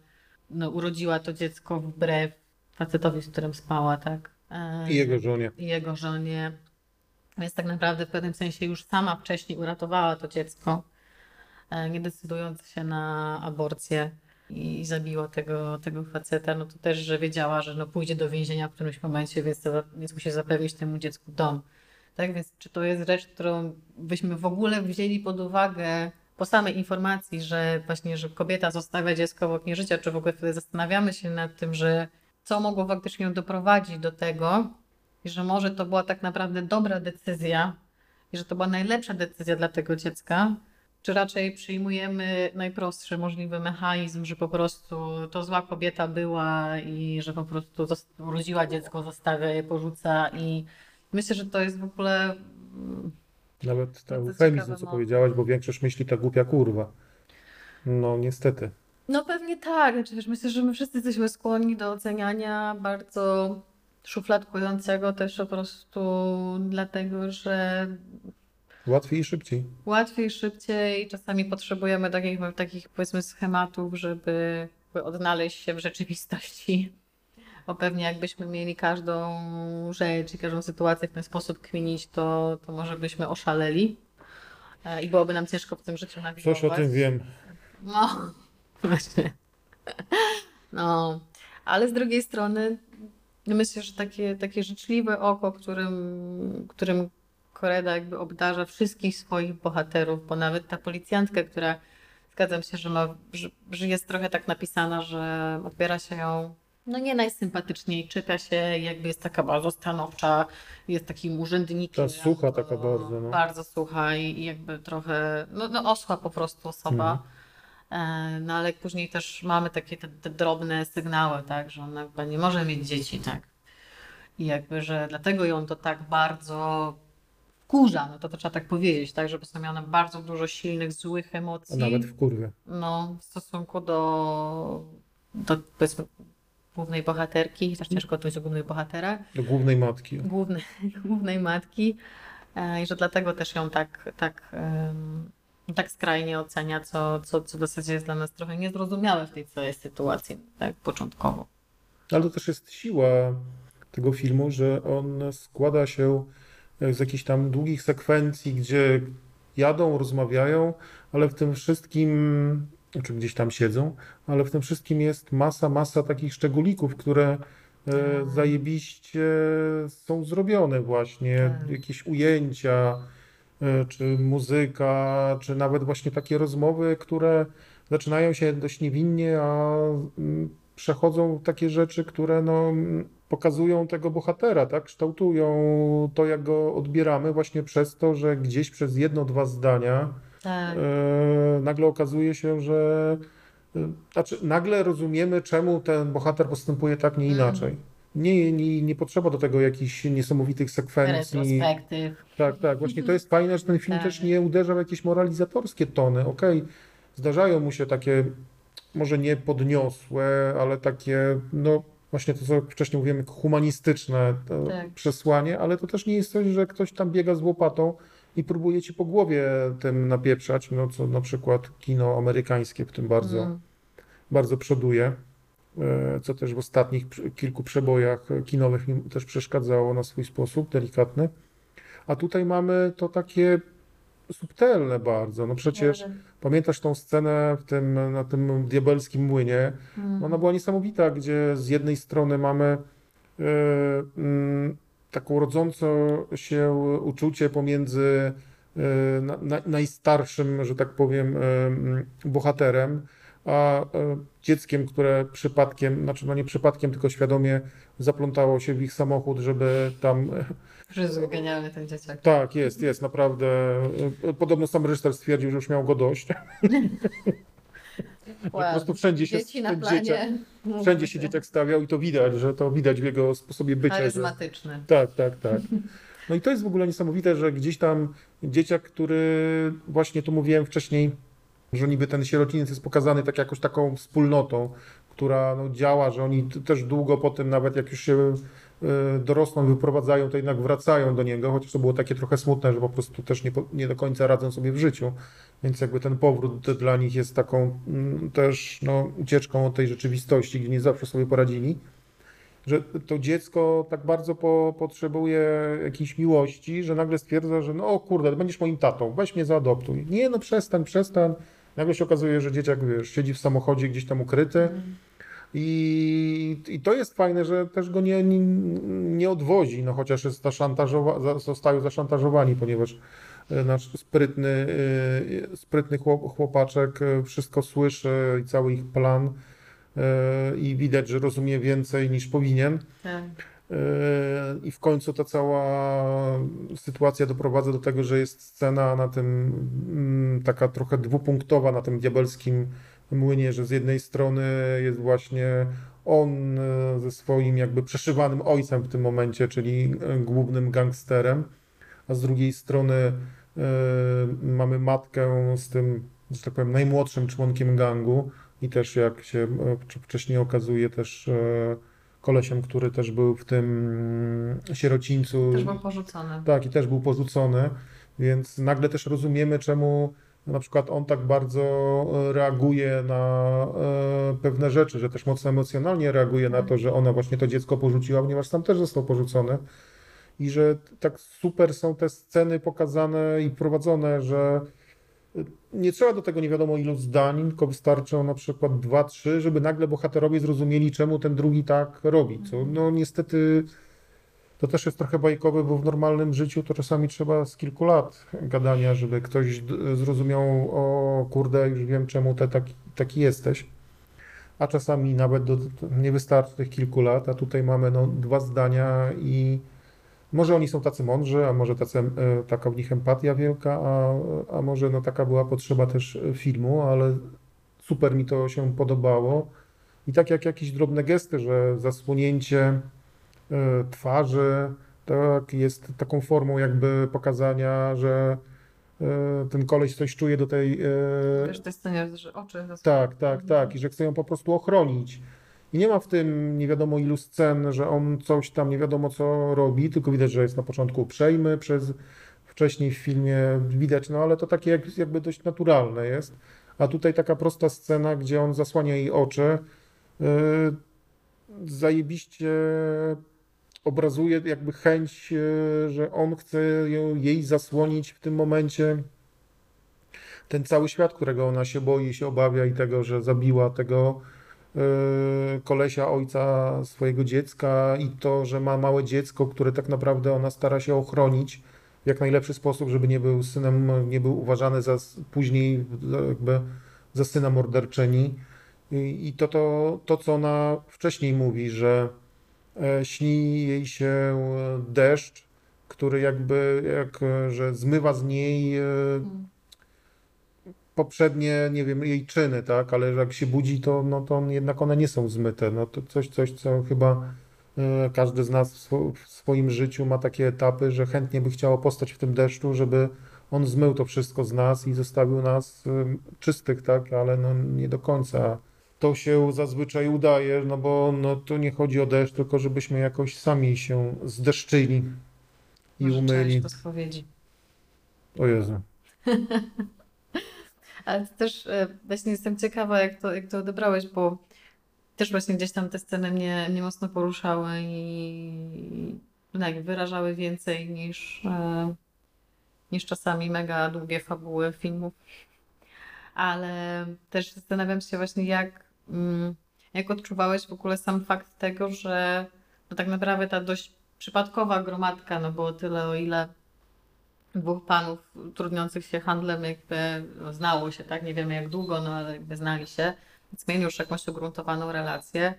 no, urodziła to dziecko wbrew facetowi, z którym spała, tak. E, I jego żonie. I jego żonie. Więc tak naprawdę w pewnym sensie już sama wcześniej uratowała to dziecko, e, nie decydując się na aborcję i zabiła tego, tego faceta, no to też, że wiedziała, że no pójdzie do więzienia w którymś momencie, więc, to, więc musi zapewnić temu dziecku dom. Tak więc, czy to jest rzecz, którą byśmy w ogóle wzięli pod uwagę po samej informacji, że właśnie, że kobieta zostawia dziecko w oknie życia, czy w ogóle wtedy zastanawiamy się nad tym, że co mogło faktycznie ją doprowadzić do tego, i że może to była tak naprawdę dobra decyzja i że to była najlepsza decyzja dla tego dziecka, czy raczej przyjmujemy najprostszy możliwy mechanizm, że po prostu to zła kobieta była i że po prostu urodziła dziecko, zostawia je, porzuca i Myślę, że to jest w ogóle. Mm, Nawet ten eufemizm, co no. powiedziałaś, bo większość myśli ta głupia kurwa. No niestety. No pewnie tak. Znaczy, wiesz, myślę, że my wszyscy jesteśmy skłonni do oceniania bardzo szufladkującego też po prostu dlatego, że Łatwiej i szybciej. Łatwiej, i szybciej. Czasami potrzebujemy takich, takich powiedzmy schematów, żeby odnaleźć się w rzeczywistości bo pewnie jakbyśmy mieli każdą rzecz i każdą sytuację w ten sposób kminić, to, to może byśmy oszaleli e, i byłoby nam ciężko w tym życiu nawigować. Coś o tym wiem. No, właśnie. No, ale z drugiej strony myślę, że takie, takie życzliwe oko, którym, którym Koreda jakby obdarza wszystkich swoich bohaterów, bo nawet ta policjantka, która zgadzam się, że, ma, że, że jest trochę tak napisana, że odbiera się ją no nie najsympatyczniej czyta się, jakby jest taka bardzo stanowcza, jest takim urzędnikiem. Ta sucha taka bardzo, no. Bardzo sucha i jakby trochę, no, no osła po prostu osoba. E, No ale później też mamy takie te, te drobne sygnały, tak, że ona chyba nie może mieć dzieci, tak. I jakby, że dlatego ją to tak bardzo kurza, no to, to trzeba tak powiedzieć, tak, żeby sobie miała bardzo dużo silnych, złych A emocji. nawet w kurwie. No, w stosunku do, do powiedzmy głównej bohaterki, też ciężko to jest o głównej bohatera, Do głównej matki. głównej, głównej matki e, i że dlatego też ją tak, tak, tak skrajnie ocenia, co, co, co w zasadzie jest dla nas trochę niezrozumiałe w tej całej sytuacji, tak, początkowo. Ale to też jest siła tego filmu, że on składa się z jakichś tam długich sekwencji, gdzie jadą, rozmawiają, ale w tym wszystkim, czy gdzieś tam siedzą, ale w tym wszystkim jest masa, masa takich szczególików, które e, zajebiście są zrobione właśnie. Tak. Jakieś ujęcia, e, czy muzyka, czy nawet właśnie takie rozmowy, które zaczynają się dość niewinnie, a mm, przechodzą takie rzeczy, które no, pokazują tego bohatera, tak? Kształtują to, jak go odbieramy właśnie przez to, że gdzieś przez jedno, dwa zdania Tak. e, nagle okazuje się, że e, znaczy nagle rozumiemy, czemu ten bohater postępuje tak, nie Mm. inaczej. Nie, nie, nie potrzeba do tego jakichś niesamowitych sekwencji. Retrospektyw. Tak, tak. Właśnie to jest fajne, że ten film Tak. też nie uderza w jakieś moralizatorskie tony. Okej, zdarzają mu się takie, może nie podniosłe, ale takie, no właśnie to, co wcześniej mówiłem, humanistyczne to Tak. przesłanie, ale to też nie jest coś, że ktoś tam biega z łopatą i próbuje ci po głowie tym napieprzać, no co na przykład kino amerykańskie w tym bardzo Mm. bardzo przoduje, e, co też w ostatnich kilku przebojach kinowych też przeszkadzało na swój sposób delikatny. A tutaj mamy to takie subtelne bardzo. No przecież pamiętasz tą scenę w tym, na tym diabelskim młynie? Mm. Ona była niesamowita, gdzie z jednej strony mamy e, taką rodząco się uczucie pomiędzy e, na, na, najstarszym, że tak powiem, e, bohaterem, a e, dzieckiem, które przypadkiem, znaczy no nie przypadkiem, tylko świadomie zaplątało się w ich samochód, żeby tam Wszystko genialny ten dzieciak. tak, jest, jest, naprawdę. Podobno sam reżyser stwierdził, że już miał go dość. Po prostu wszędzie się Dzieci na ten dzieciak, planie. wszędzie się dzieciak stawiał i to widać, że to widać w jego sposobie bycia. Że... Charyzmatyczny. Tak, tak, tak. No i to jest w ogóle niesamowite, że gdzieś tam dzieciak, który właśnie tu mówiłem wcześniej, że niby ten sierociniec jest pokazany tak jakoś taką wspólnotą, która no, działa, że oni też długo po tym, nawet jak już się dorosną, wyprowadzają, to jednak wracają do niego, chociaż to było takie trochę smutne, że po prostu też nie, nie do końca radzą sobie w życiu. Więc jakby ten powrót dla nich jest taką mm, też no, ucieczką od tej rzeczywistości, gdzie nie zawsze sobie poradzili że to dziecko tak bardzo po, potrzebuje jakiejś miłości, że nagle stwierdza, że no o kurde, będziesz moim tatą, weź mnie zaadoptuj. Nie, no przestań, przestań. Nagle się okazuje, że dzieciak, wiesz, siedzi w samochodzie gdzieś tam ukryty i, i to jest fajne, że też go nie, nie, nie odwozi, no chociaż jest zaszantażowa, za- zostają zaszantażowani, ponieważ e, nasz sprytny, e, sprytny chłop, chłopaczek e, wszystko słyszy i cały ich plan i widać, że rozumie więcej niż powinien. Tak. I w końcu ta cała sytuacja doprowadza do tego, że jest scena na tym, mm, taka trochę dwupunktowa na tym diabelskim młynie, że z jednej strony jest właśnie on e, ze swoim jakby przeszywanym ojcem w tym momencie, czyli e, głównym gangsterem, a z drugiej strony e, mamy matkę z tym, że tak powiem, najmłodszym członkiem gangu i też jak się wcz- wcześniej okazuje też kolesiem, który też był w tym mm, sierocińcu. Też był porzucony. Tak, i też był porzucony, więc nagle też rozumiemy, czemu na przykład on tak bardzo e, reaguje na e, pewne rzeczy, że też mocno emocjonalnie reaguje na to, że ona właśnie to dziecko porzuciła, ponieważ sam też został porzucony. I że tak super są te sceny pokazane i prowadzone, że nie trzeba do tego nie wiadomo ilu zdań, tylko wystarczą na przykład dwa, trzy, żeby nagle bohaterowie zrozumieli, czemu ten drugi tak robi. Co no niestety to też jest trochę bajkowe, bo w normalnym życiu to czasami trzeba z kilku lat gadania, żeby ktoś zrozumiał, o kurde, już wiem czemu ty taki, taki jesteś. a czasami nawet do, nie wystarczy tych kilku lat, a tutaj mamy no, dwa zdania i może oni są tacy mądrzy, a może tacy, e, taka w nich empatia wielka, a, a może no, taka była potrzeba też filmu, ale super mi to się podobało. I tak jak jakieś drobne gesty, że zasłonięcie e, twarzy, tak, jest taką formą jakby pokazania, że e, ten koleś coś czuje do tej. e, Wiesz, to jest scenie, że oczy tak, tak, tak. I że chce ją po prostu ochronić. I nie ma w tym nie wiadomo ilu scen, że on coś tam nie wiadomo co robi, tylko widać, że jest na początku uprzejmy, przez wcześniej w filmie widać, no ale to takie jak, jakby dość naturalne jest. A tutaj taka prosta scena, gdzie on zasłania jej oczy, yy, zajebiście obrazuje jakby chęć, yy, że on chce ją, jej zasłonić w tym momencie ten cały świat, którego ona się boi, się obawia i tego, że zabiła tego yy, kolesia, ojca swojego dziecka i to, że ma małe dziecko, które tak naprawdę ona stara się ochronić w jak najlepszy sposób, żeby nie był synem, nie był uważany za później jakby za syna morderczyni. I, to, to, to, co ona wcześniej mówi, że e, śni jej się e, deszcz, który jakby, jak, e, że zmywa z niej e, poprzednie, nie wiem, jej czyny, tak, ale jak się budzi, to, no, to jednak one nie są zmyte. No to coś, coś, co chyba e, każdy z nas w, swo- w swoim życiu ma takie etapy, że chętnie by chciało postać w tym deszczu, żeby on zmył to wszystko z nas i zostawił nas e, czystych, tak, ale no nie do końca. To się zazwyczaj udaje, no bo no, to nie chodzi o deszcz, tylko żebyśmy jakoś sami się zdeszczyli i Może umyli. po spowiedzi. O Jezu. Ale to też e, właśnie jestem ciekawa, jak to, jak to odebrałeś, bo też właśnie gdzieś tam te sceny mnie, mnie mocno poruszały i no jak wyrażały więcej niż, e, niż czasami mega długie fabuły filmów. Ale też zastanawiam się właśnie, jak, jak odczuwałeś w ogóle sam fakt tego, że no tak naprawdę ta dość przypadkowa gromadka, no było tyle, o ile dwóch panów trudniących się handlem jakby no, znało się, tak? Nie wiemy jak długo, no ale jakby znali się, więc mieli już jakąś ugruntowaną relację,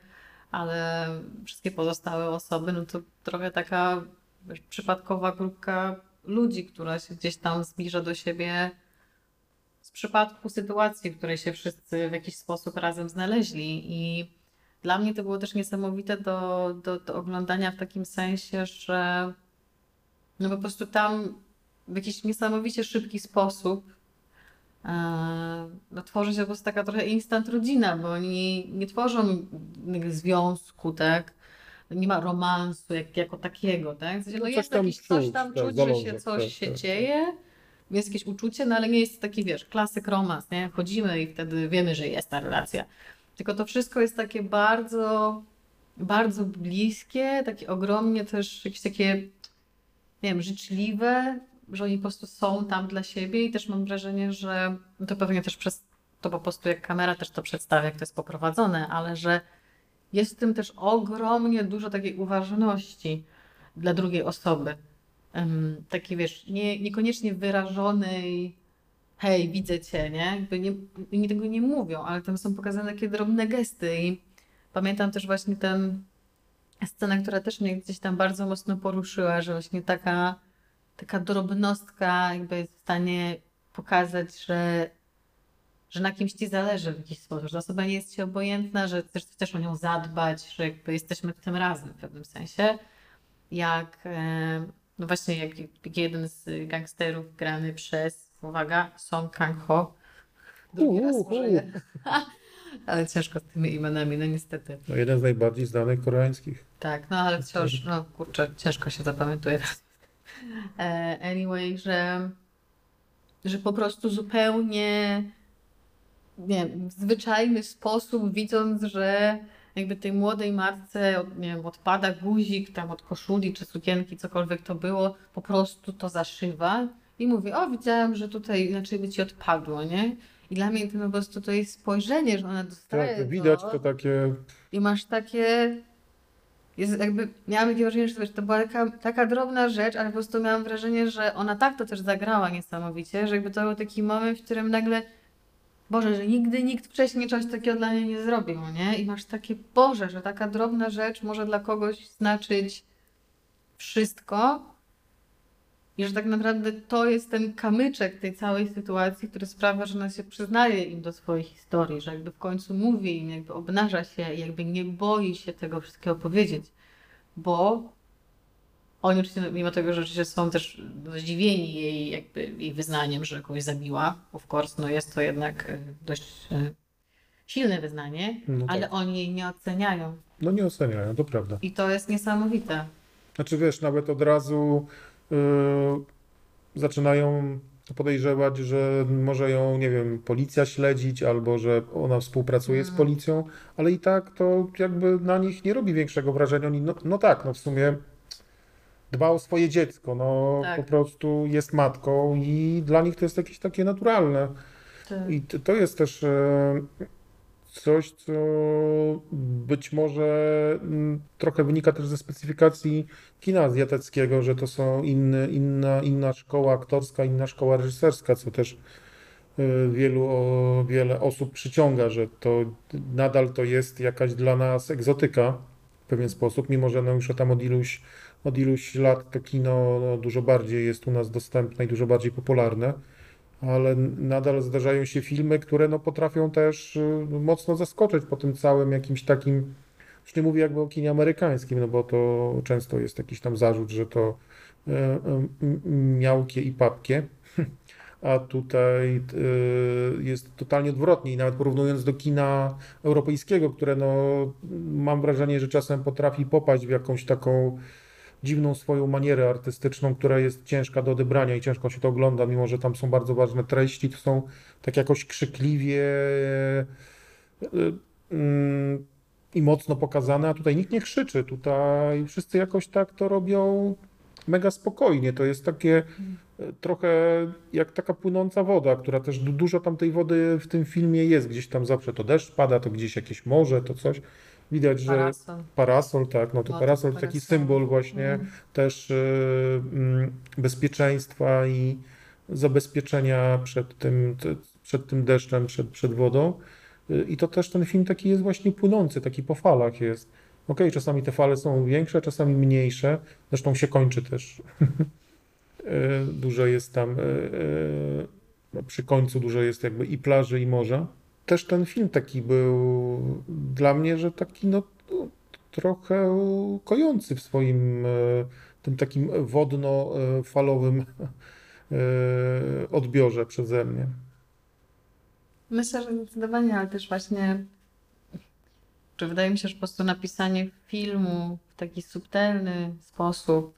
ale wszystkie pozostałe osoby, no to trochę taka wiesz, przypadkowa grupka ludzi, która się gdzieś tam zbliża do siebie przypadku sytuacji, w której się wszyscy w jakiś sposób razem znaleźli i dla mnie to było też niesamowite do, do, do oglądania w takim sensie, że no po prostu tam w jakiś niesamowicie szybki sposób e, no, tworzy się po prostu taka trochę instant rodzina, bo oni nie tworzą związku, tak? Nie ma romansu jak, jako takiego, tak? W sensie, no coś jest tam jakiś coś tam tak, czuć, że się coś tak, się tak. dzieje, jest jakieś uczucie, no ale nie jest taki, wiesz, klasyk romans, nie? Wchodzimy i wtedy wiemy, że jest ta relacja. Tylko to wszystko jest takie bardzo, bardzo bliskie, takie ogromnie też jakieś takie, nie wiem, życzliwe, że oni po prostu są tam dla siebie i też mam wrażenie, że no to pewnie też przez to po prostu jak kamera też to przedstawia, jak to jest poprowadzone, ale że jest w tym też ogromnie dużo takiej uważności dla drugiej osoby. Um, wiesz, nie, niekoniecznie wyrażonej hej, widzę cię, nie? Jakby nie, oni tego nie mówią, ale tam są pokazane takie drobne gesty i pamiętam też właśnie tę scenę, która też mnie gdzieś tam bardzo mocno poruszyła, że właśnie taka, taka drobnostka jakby jest w stanie pokazać, że, że na kimś ci zależy w jakiś sposób, że osoba nie jest ci obojętna, że chcesz, chcesz o nią zadbać, że jakby jesteśmy w tym razem w pewnym sensie. Jak no właśnie jak, jak jeden z gangsterów grany przez, uwaga, Song Kang-ho. Drugi raz użyję. Ale ciężko z tymi imionami, no niestety. No, jeden z najbardziej znanych koreańskich. Tak, no ale wciąż, no kurczę, ciężko się zapamiętuje. E, Anyway, że, że po prostu zupełnie nie wiem, w zwyczajny sposób, widząc, że jakby tej młodej matce od, nie wiem, odpada guzik tam od koszuli czy sukienki, cokolwiek to było, po prostu to zaszywa i mówi, o widziałam, że tutaj inaczej by ci odpadło, nie? I dla mnie to po prostu to jest spojrzenie, że ona dostaje Tak, widać to. takie. I masz takie. Jest jakby, miałam takie wrażenie, że wiesz, to była taka, taka drobna rzecz, ale po prostu miałam wrażenie, że ona tak to też zagrała niesamowicie, że jakby to był taki moment, w którym nagle Boże, że nigdy nikt wcześniej czegoś takiego dla niej nie zrobił, nie? I masz takie, Boże, że taka drobna rzecz może dla kogoś znaczyć wszystko i że tak naprawdę to jest ten kamyczek tej całej sytuacji, który sprawia, że ona się przyznaje im do swojej historii, że jakby w końcu mówi im, jakby obnaża się i jakby nie boi się tego wszystkiego powiedzieć, bo oni oczywiście, mimo tego, że oczywiście są też zdziwieni jej, jakby, jej wyznaniem, że kogoś zabiła, of course, no jest to jednak e, dość e, silne wyznanie, No ale tak. oni jej nie oceniają. No nie oceniają, to prawda. I to jest niesamowite. Znaczy wiesz, nawet od razu yy, zaczynają podejrzewać, że może ją, nie wiem, policja śledzić, albo że ona współpracuje z Mm. policją, ale i tak to jakby na nich nie robi większego wrażenia. Oni, no, no tak, no w sumie dba o swoje dziecko, no Tak. po prostu jest matką i dla nich to jest jakieś takie naturalne. Czy... I to jest też e, coś, co być może trochę wynika też ze specyfikacji kina azjatyckiego, że to są inne, inna, inna szkoła aktorska, inna szkoła reżyserska, co też e, wielu, wiele osób przyciąga, że to nadal to jest jakaś dla nas egzotyka w pewien sposób, mimo że no już tam od iluś, od iluś lat to kino no, dużo bardziej jest u nas dostępne i dużo bardziej popularne ale nadal zdarzają się filmy, które no, potrafią też y, mocno zaskoczyć po tym całym jakimś takim, już nie mówię jakby o kinie amerykańskim, no bo to często jest jakiś tam zarzut, że to e, m- m- miałkie i papkie, a tutaj y, jest totalnie odwrotnie i nawet porównując do kina europejskiego, które no, mam wrażenie, że czasem potrafi popaść w jakąś taką dziwną swoją manierę artystyczną, która jest ciężka do odebrania i ciężko się to ogląda, mimo że tam są bardzo ważne treści, to są tak jakoś krzykliwie e, e, mm, i mocno pokazane, a tutaj nikt nie krzyczy, tutaj wszyscy jakoś tak to robią mega spokojnie, to jest takie e, trochę jak taka płynąca woda, która też du- dużo tam tej wody w tym filmie jest, gdzieś tam zawsze to deszcz pada, to gdzieś jakieś morze, to coś, widać, że Parasol. Parasol, tak, no to No, parasol to taki symbol właśnie Mm. też y, mm, bezpieczeństwa i zabezpieczenia przed tym, te- przed tym deszczem, przed, przed wodą. Y, I to też ten film taki jest właśnie płynący, taki po falach jest. Okej, czasami te fale są większe, czasami mniejsze, zresztą się kończy też. Y, Dużo jest tam, no przy końcu dużo jest jakby i plaży, i morza. Też ten film taki był dla mnie, że taki no trochę kojący w swoim e, tym takim wodno-falowym e, odbiorze przeze mnie. Myślę, że zdecydowanie, ale też właśnie, czy wydaje mi się, że po prostu napisanie filmu w taki subtelny sposób,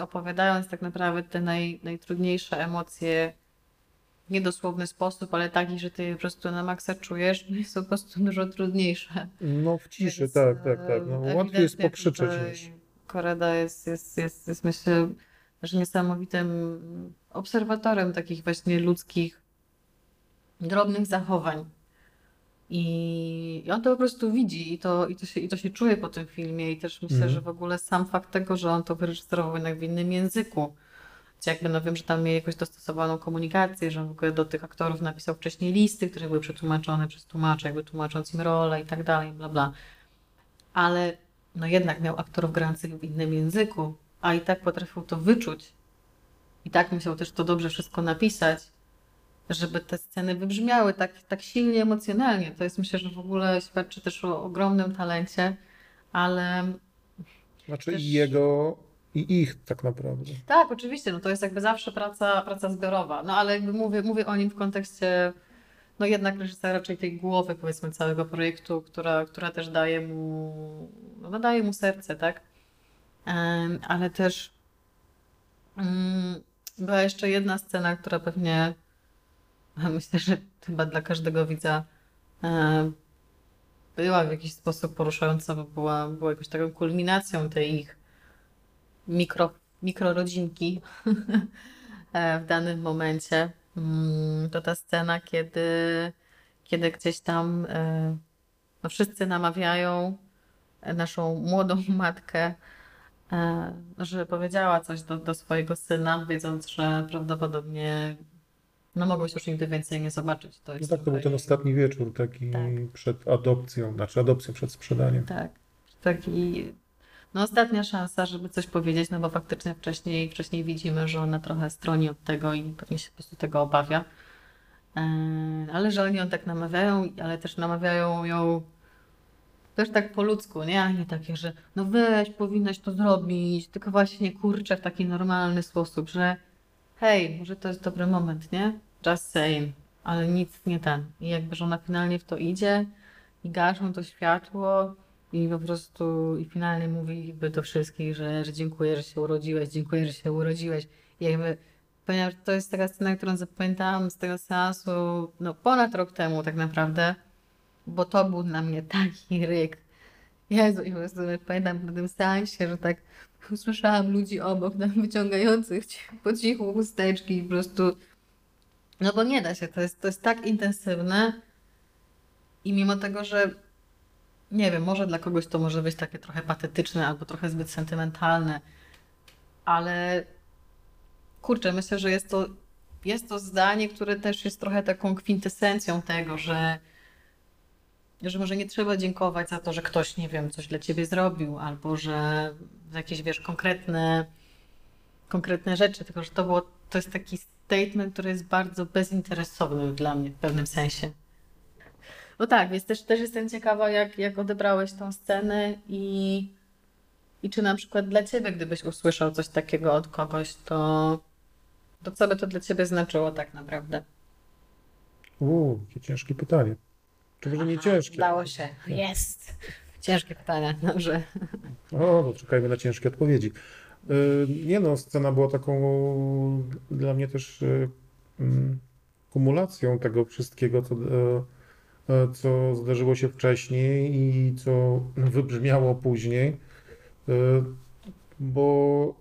opowiadając tak naprawdę te naj, najtrudniejsze emocje niedosłowny sposób, ale taki, że ty po prostu na maksa czujesz, jest po prostu dużo trudniejsze. No w ciszy, Więc, tak, tak, tak. No, łatwiej jest tutaj niż... Koreda jest, jest, jest, jest myślę, że niesamowitym obserwatorem takich właśnie ludzkich, drobnych zachowań. I, I on to po prostu widzi i to, i, to się, i to się czuje po tym filmie. I też myślę, Mhm. że w ogóle sam fakt tego, że on to wyreżyserował jednak w innym języku. Jakby, no wiem, że tam mieli jakoś dostosowaną komunikację, że on w ogóle do tych aktorów napisał wcześniej listy, które były przetłumaczone przez tłumacza, jakby tłumacząc im rolę i tak dalej, bla bla. Ale no jednak miał aktorów grających w innym języku, a i tak potrafił to wyczuć. I tak musiał też to dobrze wszystko napisać, żeby te sceny wybrzmiały tak, tak silnie emocjonalnie. To jest myślę, że w ogóle świadczy też o ogromnym talencie, ale Znaczy też- i jego, i ich tak naprawdę. tak, oczywiście, no to jest jakby zawsze praca, praca zbiorowa, no ale jakby mówię, mówię o nim w kontekście no jednak reżysera, raczej tej głowy powiedzmy całego projektu, która, która też daje mu, no daje mu serce, tak? Ale też mm, była jeszcze jedna scena, która pewnie myślę, że chyba dla każdego widza była w jakiś sposób poruszająca, bo była, była jakąś taką kulminacją tej ich mikro, mikrorodzinki e, w danym momencie. Mm, To ta scena, kiedy, kiedy gdzieś tam e, no wszyscy namawiają e, naszą młodą matkę, że powiedziała coś do, do swojego syna, wiedząc, że prawdopodobnie no mogą się już nigdy więcej nie zobaczyć. To No jest tak, to był ten ostatni wieczór, taki Tak. przed adopcją, znaczy adopcją przed sprzedaniem. Tak. Taki, no ostatnia szansa, żeby coś powiedzieć, no bo faktycznie wcześniej, wcześniej widzimy, że ona trochę stroni od tego i pewnie się po prostu tego obawia. Eee, Ale że oni ją tak namawiają, ale też namawiają ją też tak po ludzku, nie? A nie takie, że no weź, powinnaś to zrobić, tylko właśnie kurczę w taki normalny sposób, że hej, może to jest dobry moment, nie? Just saying, ale nic nie ten. I jakby, że ona finalnie w to idzie i gaszą to światło i po prostu i finalnie mówi jakby do wszystkich, że, że dziękuję, że się urodziłeś, dziękuję, że się urodziłeś. I jakby ponieważ to jest taka scena, którą zapamiętałam z tego seansu no ponad rok temu tak naprawdę, bo to był dla mnie taki ryk. Jezu, i po prostu pamiętam po tym seansie, że tak usłyszałam ludzi obok nam wyciągających ci- po cichu chusteczki i po prostu no bo nie da się, to jest, to jest tak intensywne i mimo tego, że nie wiem, może dla kogoś to może być takie trochę patetyczne albo trochę zbyt sentymentalne, ale kurczę, myślę, że jest to, jest to zdanie, które też jest trochę taką kwintesencją tego, że, że może nie trzeba dziękować za to, że ktoś, nie wiem, coś dla ciebie zrobił, albo że jakieś, wiesz, konkretne, konkretne rzeczy, tylko że to było, to jest taki statement, który jest bardzo bezinteresowny dla mnie w pewnym sensie. No tak, więc też, też jestem ciekawa, jak, jak odebrałeś tą scenę i, i czy na przykład dla ciebie, gdybyś usłyszał coś takiego od kogoś, to, to co by to dla ciebie znaczyło tak naprawdę? Uuu, jakie ciężkie pytanie. Czy może nie ciężkie? Udało się. Jest. Ciężkie pytanie, dobrze. O, to czekajmy na ciężkie odpowiedzi. Y, Nie no, scena była taką dla mnie też y, mm, kumulacją tego wszystkiego, co, e, co zdarzyło się wcześniej i co wybrzmiało później. Y, Bo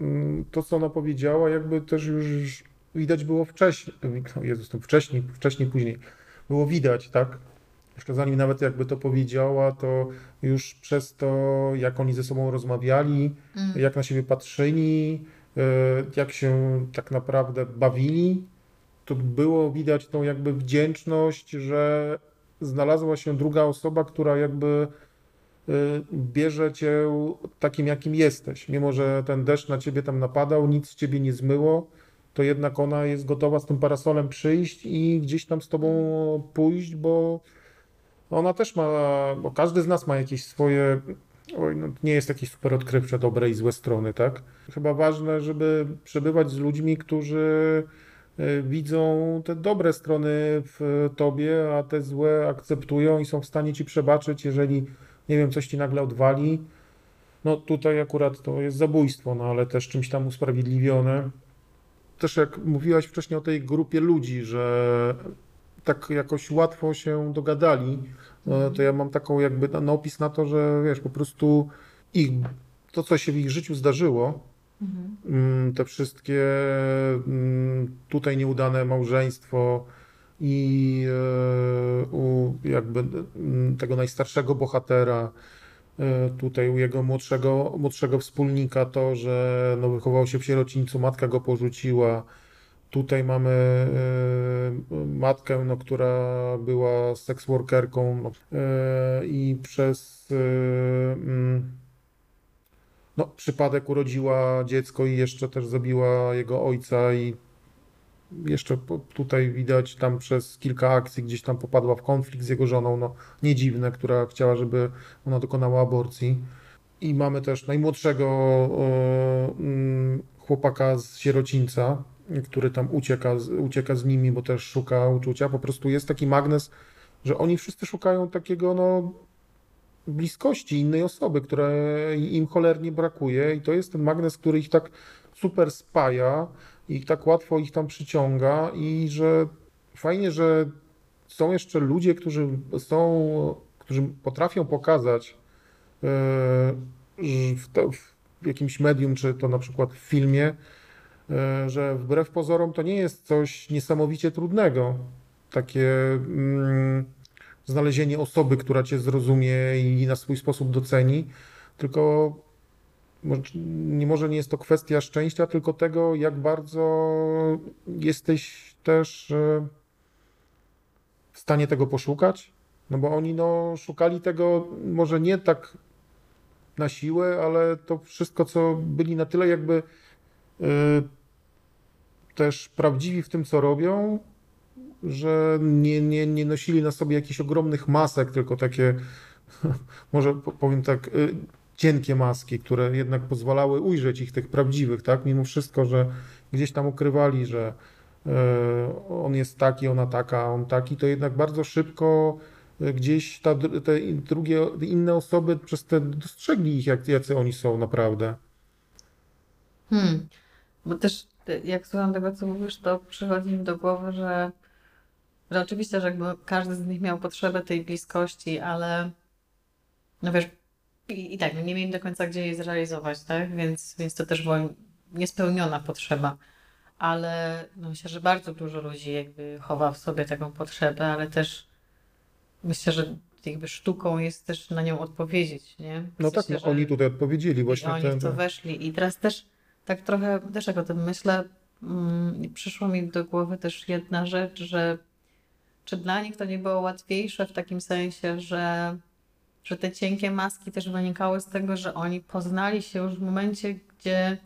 mm, to, co ona powiedziała, jakby też już widać było wcześniej. No Jezus, to wcześniej, wcześniej, później. Było widać, tak? Jeszcze zanim nawet jakby to powiedziała, to już przez to, jak oni ze sobą rozmawiali, Mm. jak na siebie patrzyli, e, jak się tak naprawdę bawili, to było widać tą jakby wdzięczność, że znalazła się druga osoba, która jakby e, bierze cię takim, jakim jesteś. Mimo, że ten deszcz na ciebie tam napadał, nic z ciebie nie zmyło, to jednak ona jest gotowa z tym parasolem przyjść i gdzieś tam z tobą pójść, bo ona też ma, bo każdy z nas ma jakieś swoje, oj, no, nie jest jakieś super odkrywcze, dobre i złe strony, tak? Chyba ważne, żeby przebywać z ludźmi, którzy y, widzą te dobre strony w tobie, a te złe akceptują i są w stanie ci przebaczyć, jeżeli, nie wiem, coś ci nagle odwali. No tutaj akurat to jest zabójstwo, no ale też czymś tam usprawiedliwione. Też jak mówiłaś wcześniej o tej grupie ludzi, że tak jakoś łatwo się dogadali, e, to ja mam taką jakby na opis na to, że wiesz, po prostu ich, to co się w ich życiu zdarzyło, Mhm. mm, te wszystkie mm, tutaj nieudane małżeństwo i e, u jakby mm, tego najstarszego bohatera, e, tutaj u jego młodszego, młodszego wspólnika to, że no, wychował się w sierocińcu, matka go porzuciła. Tutaj mamy e, matkę, no, która była seks workerką no, i przez no, przypadek urodziła dziecko i jeszcze też zabiła jego ojca i jeszcze tutaj widać tam przez kilka akcji gdzieś tam popadła w konflikt z jego żoną, no nie dziwne, która chciała, żeby ona dokonała aborcji. I mamy też najmłodszego mm, chłopaka z sierocińca, który tam ucieka, ucieka z nimi, bo też szuka uczucia. Po prostu jest taki magnes, że oni wszyscy szukają takiego, no, bliskości innej osoby, której im cholernie brakuje i to jest ten magnes, który ich tak super spaja i tak łatwo ich tam przyciąga i że fajnie, że są jeszcze ludzie, którzy są, którzy potrafią pokazać e, w, w jakimś medium, czy to na przykład w filmie, e, że wbrew pozorom to nie jest coś niesamowicie trudnego. Takie mm, znalezienie osoby, która cię zrozumie i na swój sposób doceni, tylko może, nie jest to kwestia szczęścia, tylko tego, jak bardzo jesteś też e, w stanie tego poszukać, no bo oni no, szukali tego może nie tak na siłę, ale to wszystko, co byli na tyle jakby y, też prawdziwi w tym, co robią, że nie, nie, nie nosili na sobie jakichś ogromnych masek, tylko takie, może powiem tak, y, cienkie maski, które jednak pozwalały ujrzeć ich tych prawdziwych, tak? Mimo wszystko, że gdzieś tam ukrywali, że y, on jest taki, ona taka, on taki, to jednak bardzo szybko gdzieś ta, te drugie, inne osoby przez te dostrzegli ich, jak, jacy oni są naprawdę. Hmm. Bo też jak słucham tego, co mówisz, to przychodzi mi do głowy, że, że oczywiście, że jakby każdy z nich miał potrzebę tej bliskości, ale no wiesz, i, i tak, no nie mieli do końca gdzie jej zrealizować, tak? Więc, więc to też była niespełniona potrzeba. Ale no myślę, że bardzo dużo ludzi jakby chowa w sobie taką potrzebę, ale też myślę, że jakby sztuką jest też na nią odpowiedzieć, nie? W No tak, sensie, no, że oni tutaj odpowiedzieli właśnie. oni ten, w to weszli. I teraz też tak trochę, też jak o tym myślę, mm, przyszło mi do głowy też jedna rzecz, że czy dla nich to nie było łatwiejsze w takim sensie, że, że te cienkie maski też wynikały z tego, że oni poznali się już w momencie, gdzie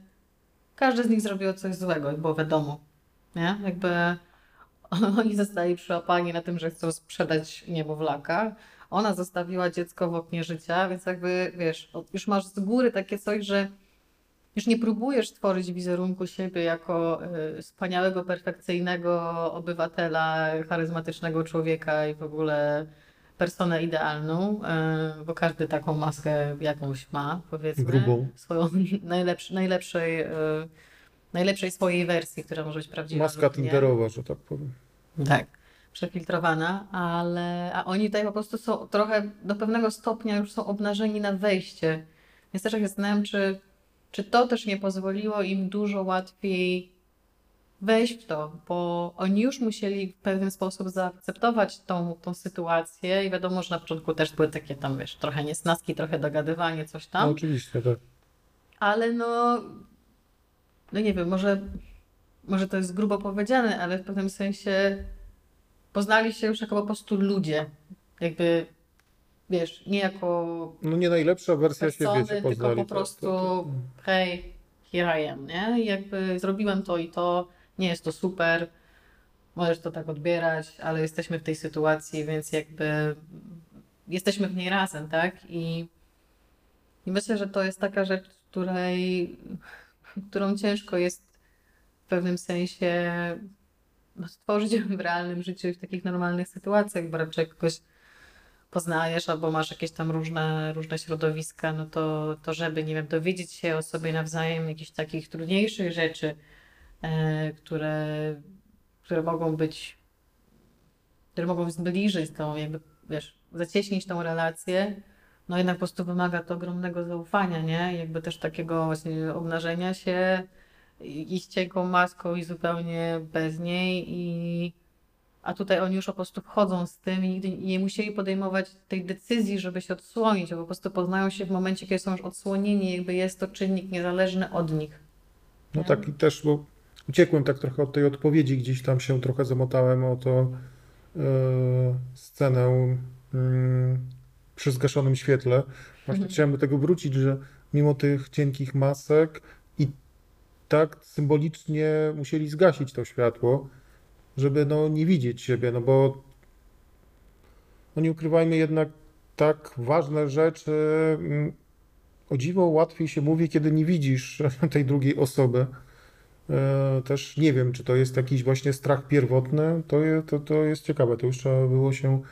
każdy z nich zrobił coś złego i było wiadomo, nie? Jakby oni zostali przyłapani na tym, że chcą sprzedać niemowlaka. Ona zostawiła dziecko w oknie życia, więc jakby, wiesz, już masz z góry takie coś, że już nie próbujesz tworzyć wizerunku siebie jako y, wspaniałego, perfekcyjnego obywatela, charyzmatycznego człowieka i w ogóle personę idealną, y, bo każdy taką maskę jakąś ma, powiedzmy. Grubą. Swoją najlepszy, najlepszej, y, najlepszej swojej wersji, która może być prawdziwa. Maska tinderowa, że tak powiem. Tak, przefiltrowana, ale a oni tutaj po prostu są trochę do pewnego stopnia już są obnażeni na wejście. Więc też jak zastanawiam, czy, czy to też nie pozwoliło im dużo łatwiej wejść w to, bo oni już musieli w pewien sposób zaakceptować tą, tą sytuację i wiadomo, że na początku też były takie tam, wiesz, trochę niesnaski, trochę dogadywanie, coś No tam, oczywiście, tak. ale no, no nie wiem, może, może to jest grubo powiedziane, ale w pewnym sensie poznali się już jako po prostu ludzie. Jakby, wiesz, nie jako No nie najlepsza wersja persony, się tylko poznali. po tak, prostu tak. hej, here I am, nie? I jakby zrobiłem to i to, nie jest to super, możesz to tak odbierać, ale jesteśmy w tej sytuacji, więc jakby jesteśmy w niej razem, tak? I, i myślę, że to jest taka rzecz, której, którą ciężko jest w pewnym sensie no, stworzyć w realnym życiu i w takich normalnych sytuacjach, bo raczej kogoś poznajesz albo masz jakieś tam różne, różne środowiska, no to, to żeby, nie wiem, dowiedzieć się o sobie nawzajem jakichś takich trudniejszych rzeczy, e, które, które mogą być, które mogą zbliżyć tą, jakby, wiesz, zacieśnić tą relację, no jednak po prostu wymaga to ogromnego zaufania, nie? Jakby też takiego właśnie obnażenia się, i i z cienką maską i zupełnie bez niej i a tutaj oni już po prostu wchodzą z tym i nigdy nie musieli podejmować tej decyzji, żeby się odsłonić, bo po prostu poznają się w momencie, kiedy są już odsłonieni, jakby jest to czynnik niezależny od nich. No Nie? tak i też, bo uciekłem tak trochę od tej odpowiedzi, gdzieś tam się trochę zamotałem o to e, scenę mm, przy zgaszonym świetle. Właśnie Mhm. chciałem do tego wrócić, że mimo tych cienkich masek i tak symbolicznie musieli zgasić to światło, żeby no nie widzieć siebie, no bo no nie ukrywajmy jednak tak ważne rzeczy mm, o dziwo łatwiej się mówi, kiedy nie widzisz tej drugiej osoby. E, Też nie wiem, czy to jest jakiś właśnie strach pierwotny. To, to, to jest ciekawe. To już trzeba było się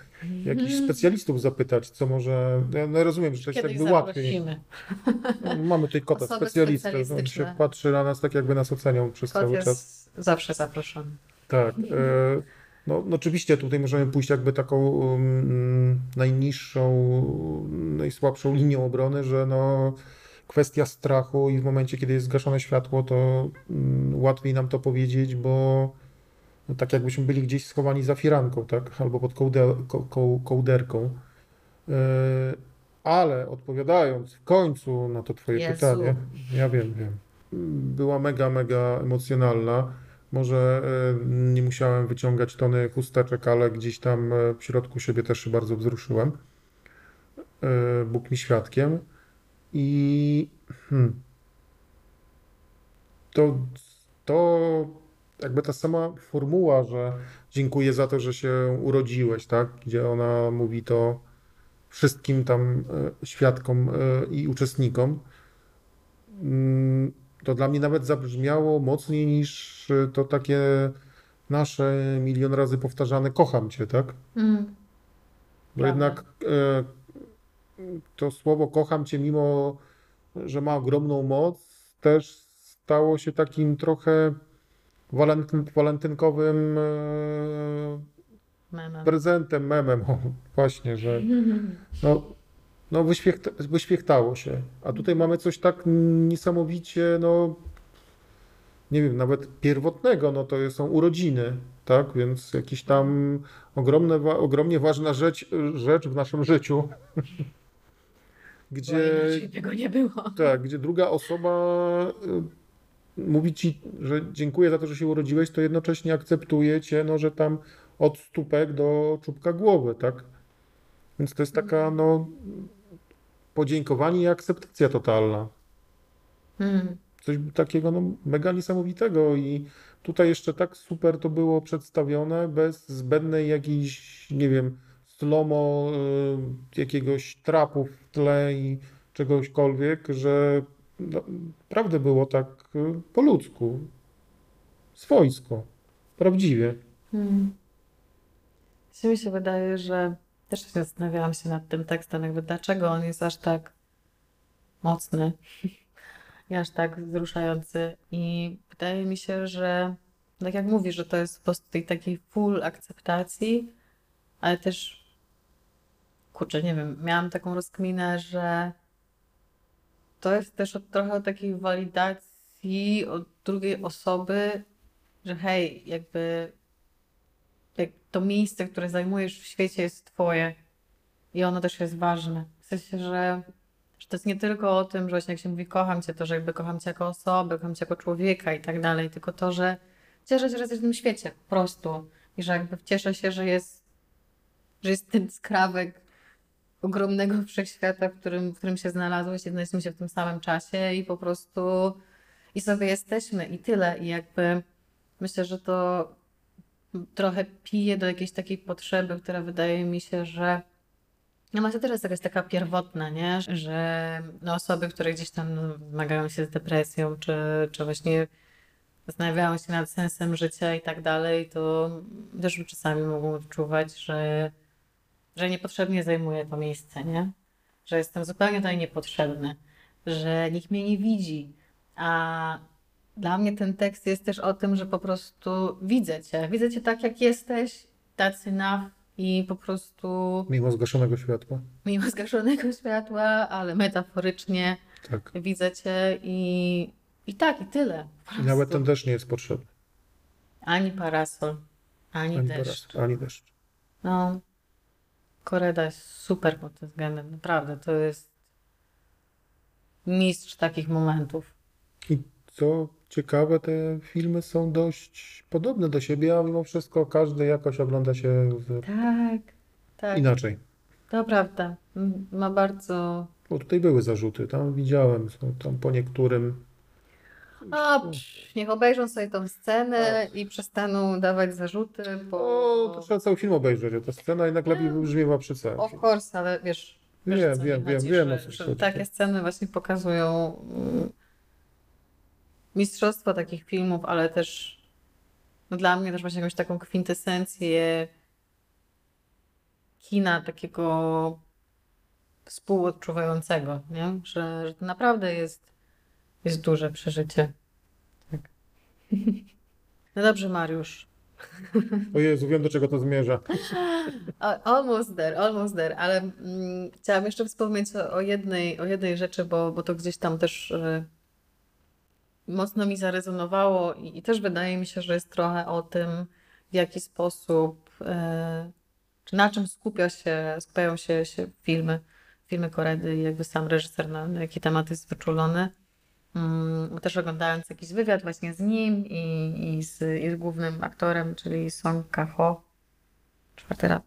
jakichś specjalistów zapytać, co może. Ja no rozumiem, że to jest Kiedyś jakby łatwiej. No, Mamy tutaj kota, Osoby specjalistę. On się patrzy na nas tak, jakby nas oceniał przez Kot cały czas. zawsze zaproszony. Tak. e, No, no oczywiście tutaj możemy pójść jakby taką mm, najniższą, najsłabszą linią obrony, że no kwestia strachu i w momencie, kiedy jest zgaszone światło, to mm, łatwiej nam to powiedzieć, bo no, tak jakbyśmy byli gdzieś schowani za firanką, tak? Albo pod kołde, ko, ko, kołderką. E, Ale odpowiadając w końcu na to twoje Jezu. pytanie, ja wiem, wiem, była mega, mega emocjonalna. Może e, nie musiałem wyciągać tony chusteczek, ale gdzieś tam e, w środku siebie też się bardzo wzruszyłem. E, Bóg mi świadkiem. I hmm, to, to jakby ta sama formuła, że dziękuję za to, że się urodziłeś, tak? Gdzie ona mówi to wszystkim tam świadkom i uczestnikom, mm, to dla mnie nawet zabrzmiało mocniej niż e, to takie nasze milion razy powtarzane kocham cię, tak? Mm. Bo jednak e, to słowo kocham cię, mimo że ma ogromną moc, też stało się takim trochę walentyn, walentynkowym e, Memem. prezentem, memem, o, właśnie, że no, no wyświechta, wyświechtało się. A tutaj mamy coś tak niesamowicie, no nie wiem, nawet pierwotnego, no to są urodziny, tak? Więc jakiś tam ogromne, ogromnie ważna rzecz, rzecz w naszym życiu, gdzie, tego nie było. tak, gdzie druga osoba y, mówi ci, że dziękuję za to, że się urodziłeś, to jednocześnie akceptuje cię, no, że tam od stópek do czubka głowy, tak? Więc to jest taka, no, podziękowanie i akceptacja totalna. Mm. Coś takiego, no, mega niesamowitego i tutaj jeszcze tak super to było przedstawione, bez zbędnej jakiejś, nie wiem, slomo, y, jakiegoś trapu w tle i czegośkolwiek, że no, naprawdę było tak y, po ludzku, swojsko, prawdziwie. Mm. Się mi się wydaje, że też zastanawiałam się nad tym tekstem, jakby dlaczego on jest aż tak mocny i aż tak wzruszający. I wydaje mi się, że tak jak mówisz, że to jest po prostu tej takiej full akceptacji, ale też kurczę, nie wiem, miałam taką rozkminę, że to jest też od, trochę takiej walidacji od drugiej osoby, że hej, jakby jak to miejsce, które zajmujesz w świecie jest twoje i ono też jest ważne. W sensie, że, że to jest nie tylko o tym, że właśnie jak się mówi kocham cię, to że jakby kocham cię jako osobę, kocham cię jako człowieka i tak dalej, tylko to, że cieszę się, że jesteś w tym świecie po prostu i że jakby cieszę się, że jest, że jest ten skrawek ogromnego wszechświata, w którym, w którym się znalazłeś znaleźliśmy się w tym samym czasie i po prostu i sobie jesteśmy i tyle. I jakby myślę, że to trochę pije do jakiejś takiej potrzeby, która wydaje mi się, że no może jest jakaś taka pierwotna, nie? Że no osoby, które gdzieś tam zmagają się z depresją, czy, czy właśnie zastanawiają się nad sensem życia i tak dalej, to też czasami mogą odczuwać, że, że niepotrzebnie zajmuję to miejsce, nie? Że jestem zupełnie tutaj niepotrzebny, że nikt mnie nie widzi. A dla mnie ten tekst jest też o tym, że po prostu widzę cię. Widzę cię tak, jak jesteś, tacy enough i po prostu Mimo zgaszonego światła. mimo zgaszonego światła, ale metaforycznie Tak. widzę cię i, i tak, i tyle. I nawet ten deszcz nie jest potrzebny. Ani parasol, ani, Ani deszcz. teraz, ani deszcz. No, Koreda jest super pod tym względem, naprawdę. To jest mistrz takich momentów. I co ciekawe, te filmy są dość podobne do siebie, a mimo wszystko każdy jakoś ogląda się z... Tak, tak. inaczej. To prawda. Ma bardzo. Bo tutaj były zarzuty, tam widziałem, są tam po niektórym. A, psz, niech obejrzą sobie tą scenę i przestaną dawać zarzuty, bo. O, to trzeba cały film obejrzeć, a ta scena jednak lepiej wybrzmiewa przy całym Of course, ale wiesz. wiesz, Wiem, wiem, wiem, chodzi, wiem, że, że takie tak. sceny właśnie pokazują mm, mistrzostwo takich filmów, ale też no dla mnie też właśnie jakąś taką kwintesencję kina takiego współodczuwającego, nie? Że, że to naprawdę jest, jest duże przeżycie. Tak. No dobrze, Mariusz. O Jezu, wiem do czego to zmierza. Almost there, almost there, ale mm, chciałam jeszcze wspomnieć o, o jednej, o jednej rzeczy, bo, bo to gdzieś tam też y, mocno mi zarezonowało i, też wydaje mi się, że jest trochę o tym, w jaki sposób, czy na czym skupia się, skupiają się, się filmy, filmy Koredy i jakby sam reżyser, na, jaki temat jest wyczulony. Mm, Też oglądając jakiś wywiad właśnie z nim i, i, z, i z głównym aktorem, czyli Song Kang-ho, czwarty raz.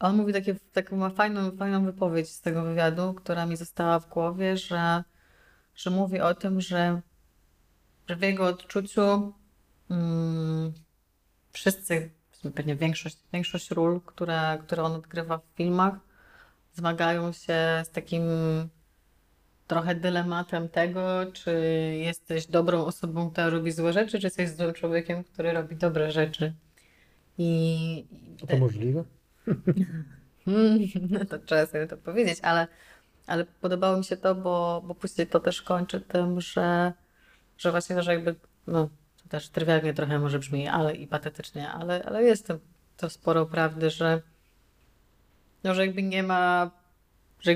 On mówi takie, taką ma fajną, fajną wypowiedź z tego wywiadu, która mi została w głowie, że, że mówi o tym, że, że w jego odczuciu mm, wszyscy, pewnie większość, większość ról, które, które on odgrywa w filmach, zmagają się z takim trochę dylematem tego, czy jesteś dobrą osobą, która robi złe rzeczy, czy jesteś złym człowiekiem, który robi dobre rzeczy. I to możliwe? Hmm, no to trzeba sobie to powiedzieć, ale, ale podobało mi się to, bo, bo później to też kończy tym, że, że właśnie, że jakby, no to też trywialnie trochę może brzmi, ale i patetycznie, ale, ale jest to, sporo prawdy, że no, że jakby nie ma, że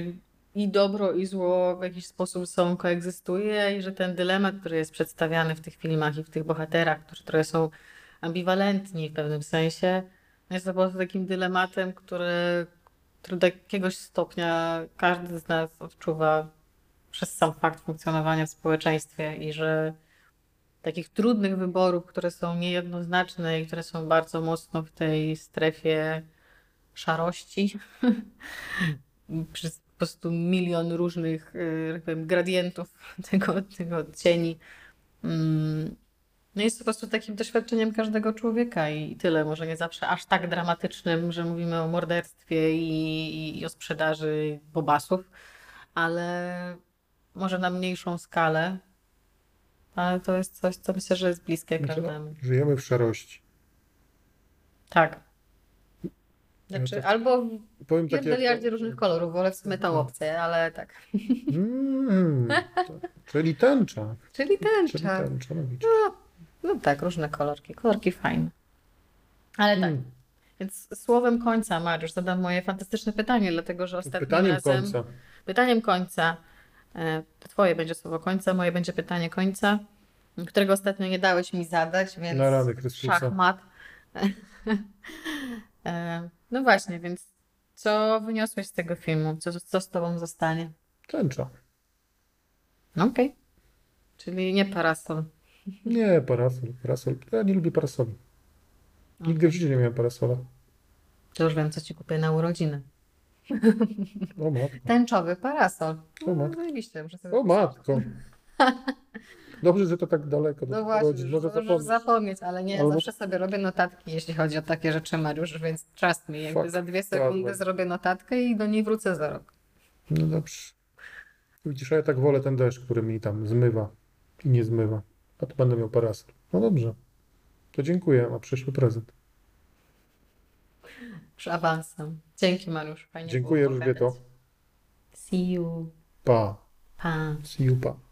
i dobro i zło w jakiś sposób są, koegzystuje i że ten dylemat, który jest przedstawiany w tych filmach i w tych bohaterach, którzy trochę są ambiwalentni w pewnym sensie, jest po prostu takim dylematem, który, który do jakiegoś stopnia każdy z nas odczuwa przez sam fakt funkcjonowania w społeczeństwie i że takich trudnych wyborów, które są niejednoznaczne i które są bardzo mocno w tej strefie szarości, przez po prostu milion różnych y, jak powiem, gradientów tego, tego odcieni. No jest po prostu takim doświadczeniem każdego człowieka i tyle. Może nie zawsze aż tak dramatycznym, że mówimy o morderstwie i, i o sprzedaży bobasów, ale może na mniejszą skalę. Ale to jest coś, co myślę, że jest bliskie no, każdemu. Żyjemy w szarości. Tak. Znaczy, Ja to- albo Powiem w tak jak... pierdeliardzie różnych kolorów, wolę w sumie tą opcję, ale tak. Mm, to, czyli tęcza. Czyli Czyli tęcza. tęcza, no. No tak, różne kolorki. Kolorki fajne. Ale tak. Mm, Więc słowem końca, Mariusz, zadam moje fantastyczne pytanie, dlatego że ostatnim Pytaniem razem... końca. Pytaniem końca. e, twoje będzie słowo końca, moje będzie pytanie końca, którego ostatnio nie dałeś mi zadać, więc Na rany Chrystusa. szachmat. E, No właśnie, więc co wyniosłeś z tego filmu? Co, co z tobą zostanie? Tęcza. No okej. Czyli nie parasol. Nie, parasol. parasol. Ja nie lubię parasoli. Nigdy w życiu nie miałem parasola. To już wiem, co ci kupię na urodziny. O matko. Tęczowy parasol. O No, matko. zajebiście, muszę sobie O matko. Dobrze, że to tak daleko No właśnie, rodzin. Może zapomnieć. zapomnieć, ale nie, Albo- zawsze sobie robię notatki, jeśli chodzi o takie rzeczy, Mariusz, więc trust me, jakby Fuck, za dwie sekundy zrobię notatkę i do niej wrócę za rok. No dobrze. Widzisz, a ja tak wolę ten deszcz, który mi tam zmywa i nie zmywa. A tu będę miał parasol. No dobrze. To dziękuję, a przyszły prezent. Już awansem. Dzięki, Mariusz. Fajnie Dziękuję, było pogadać. Elżbieto. See you. Pa. Pa. See you, pa.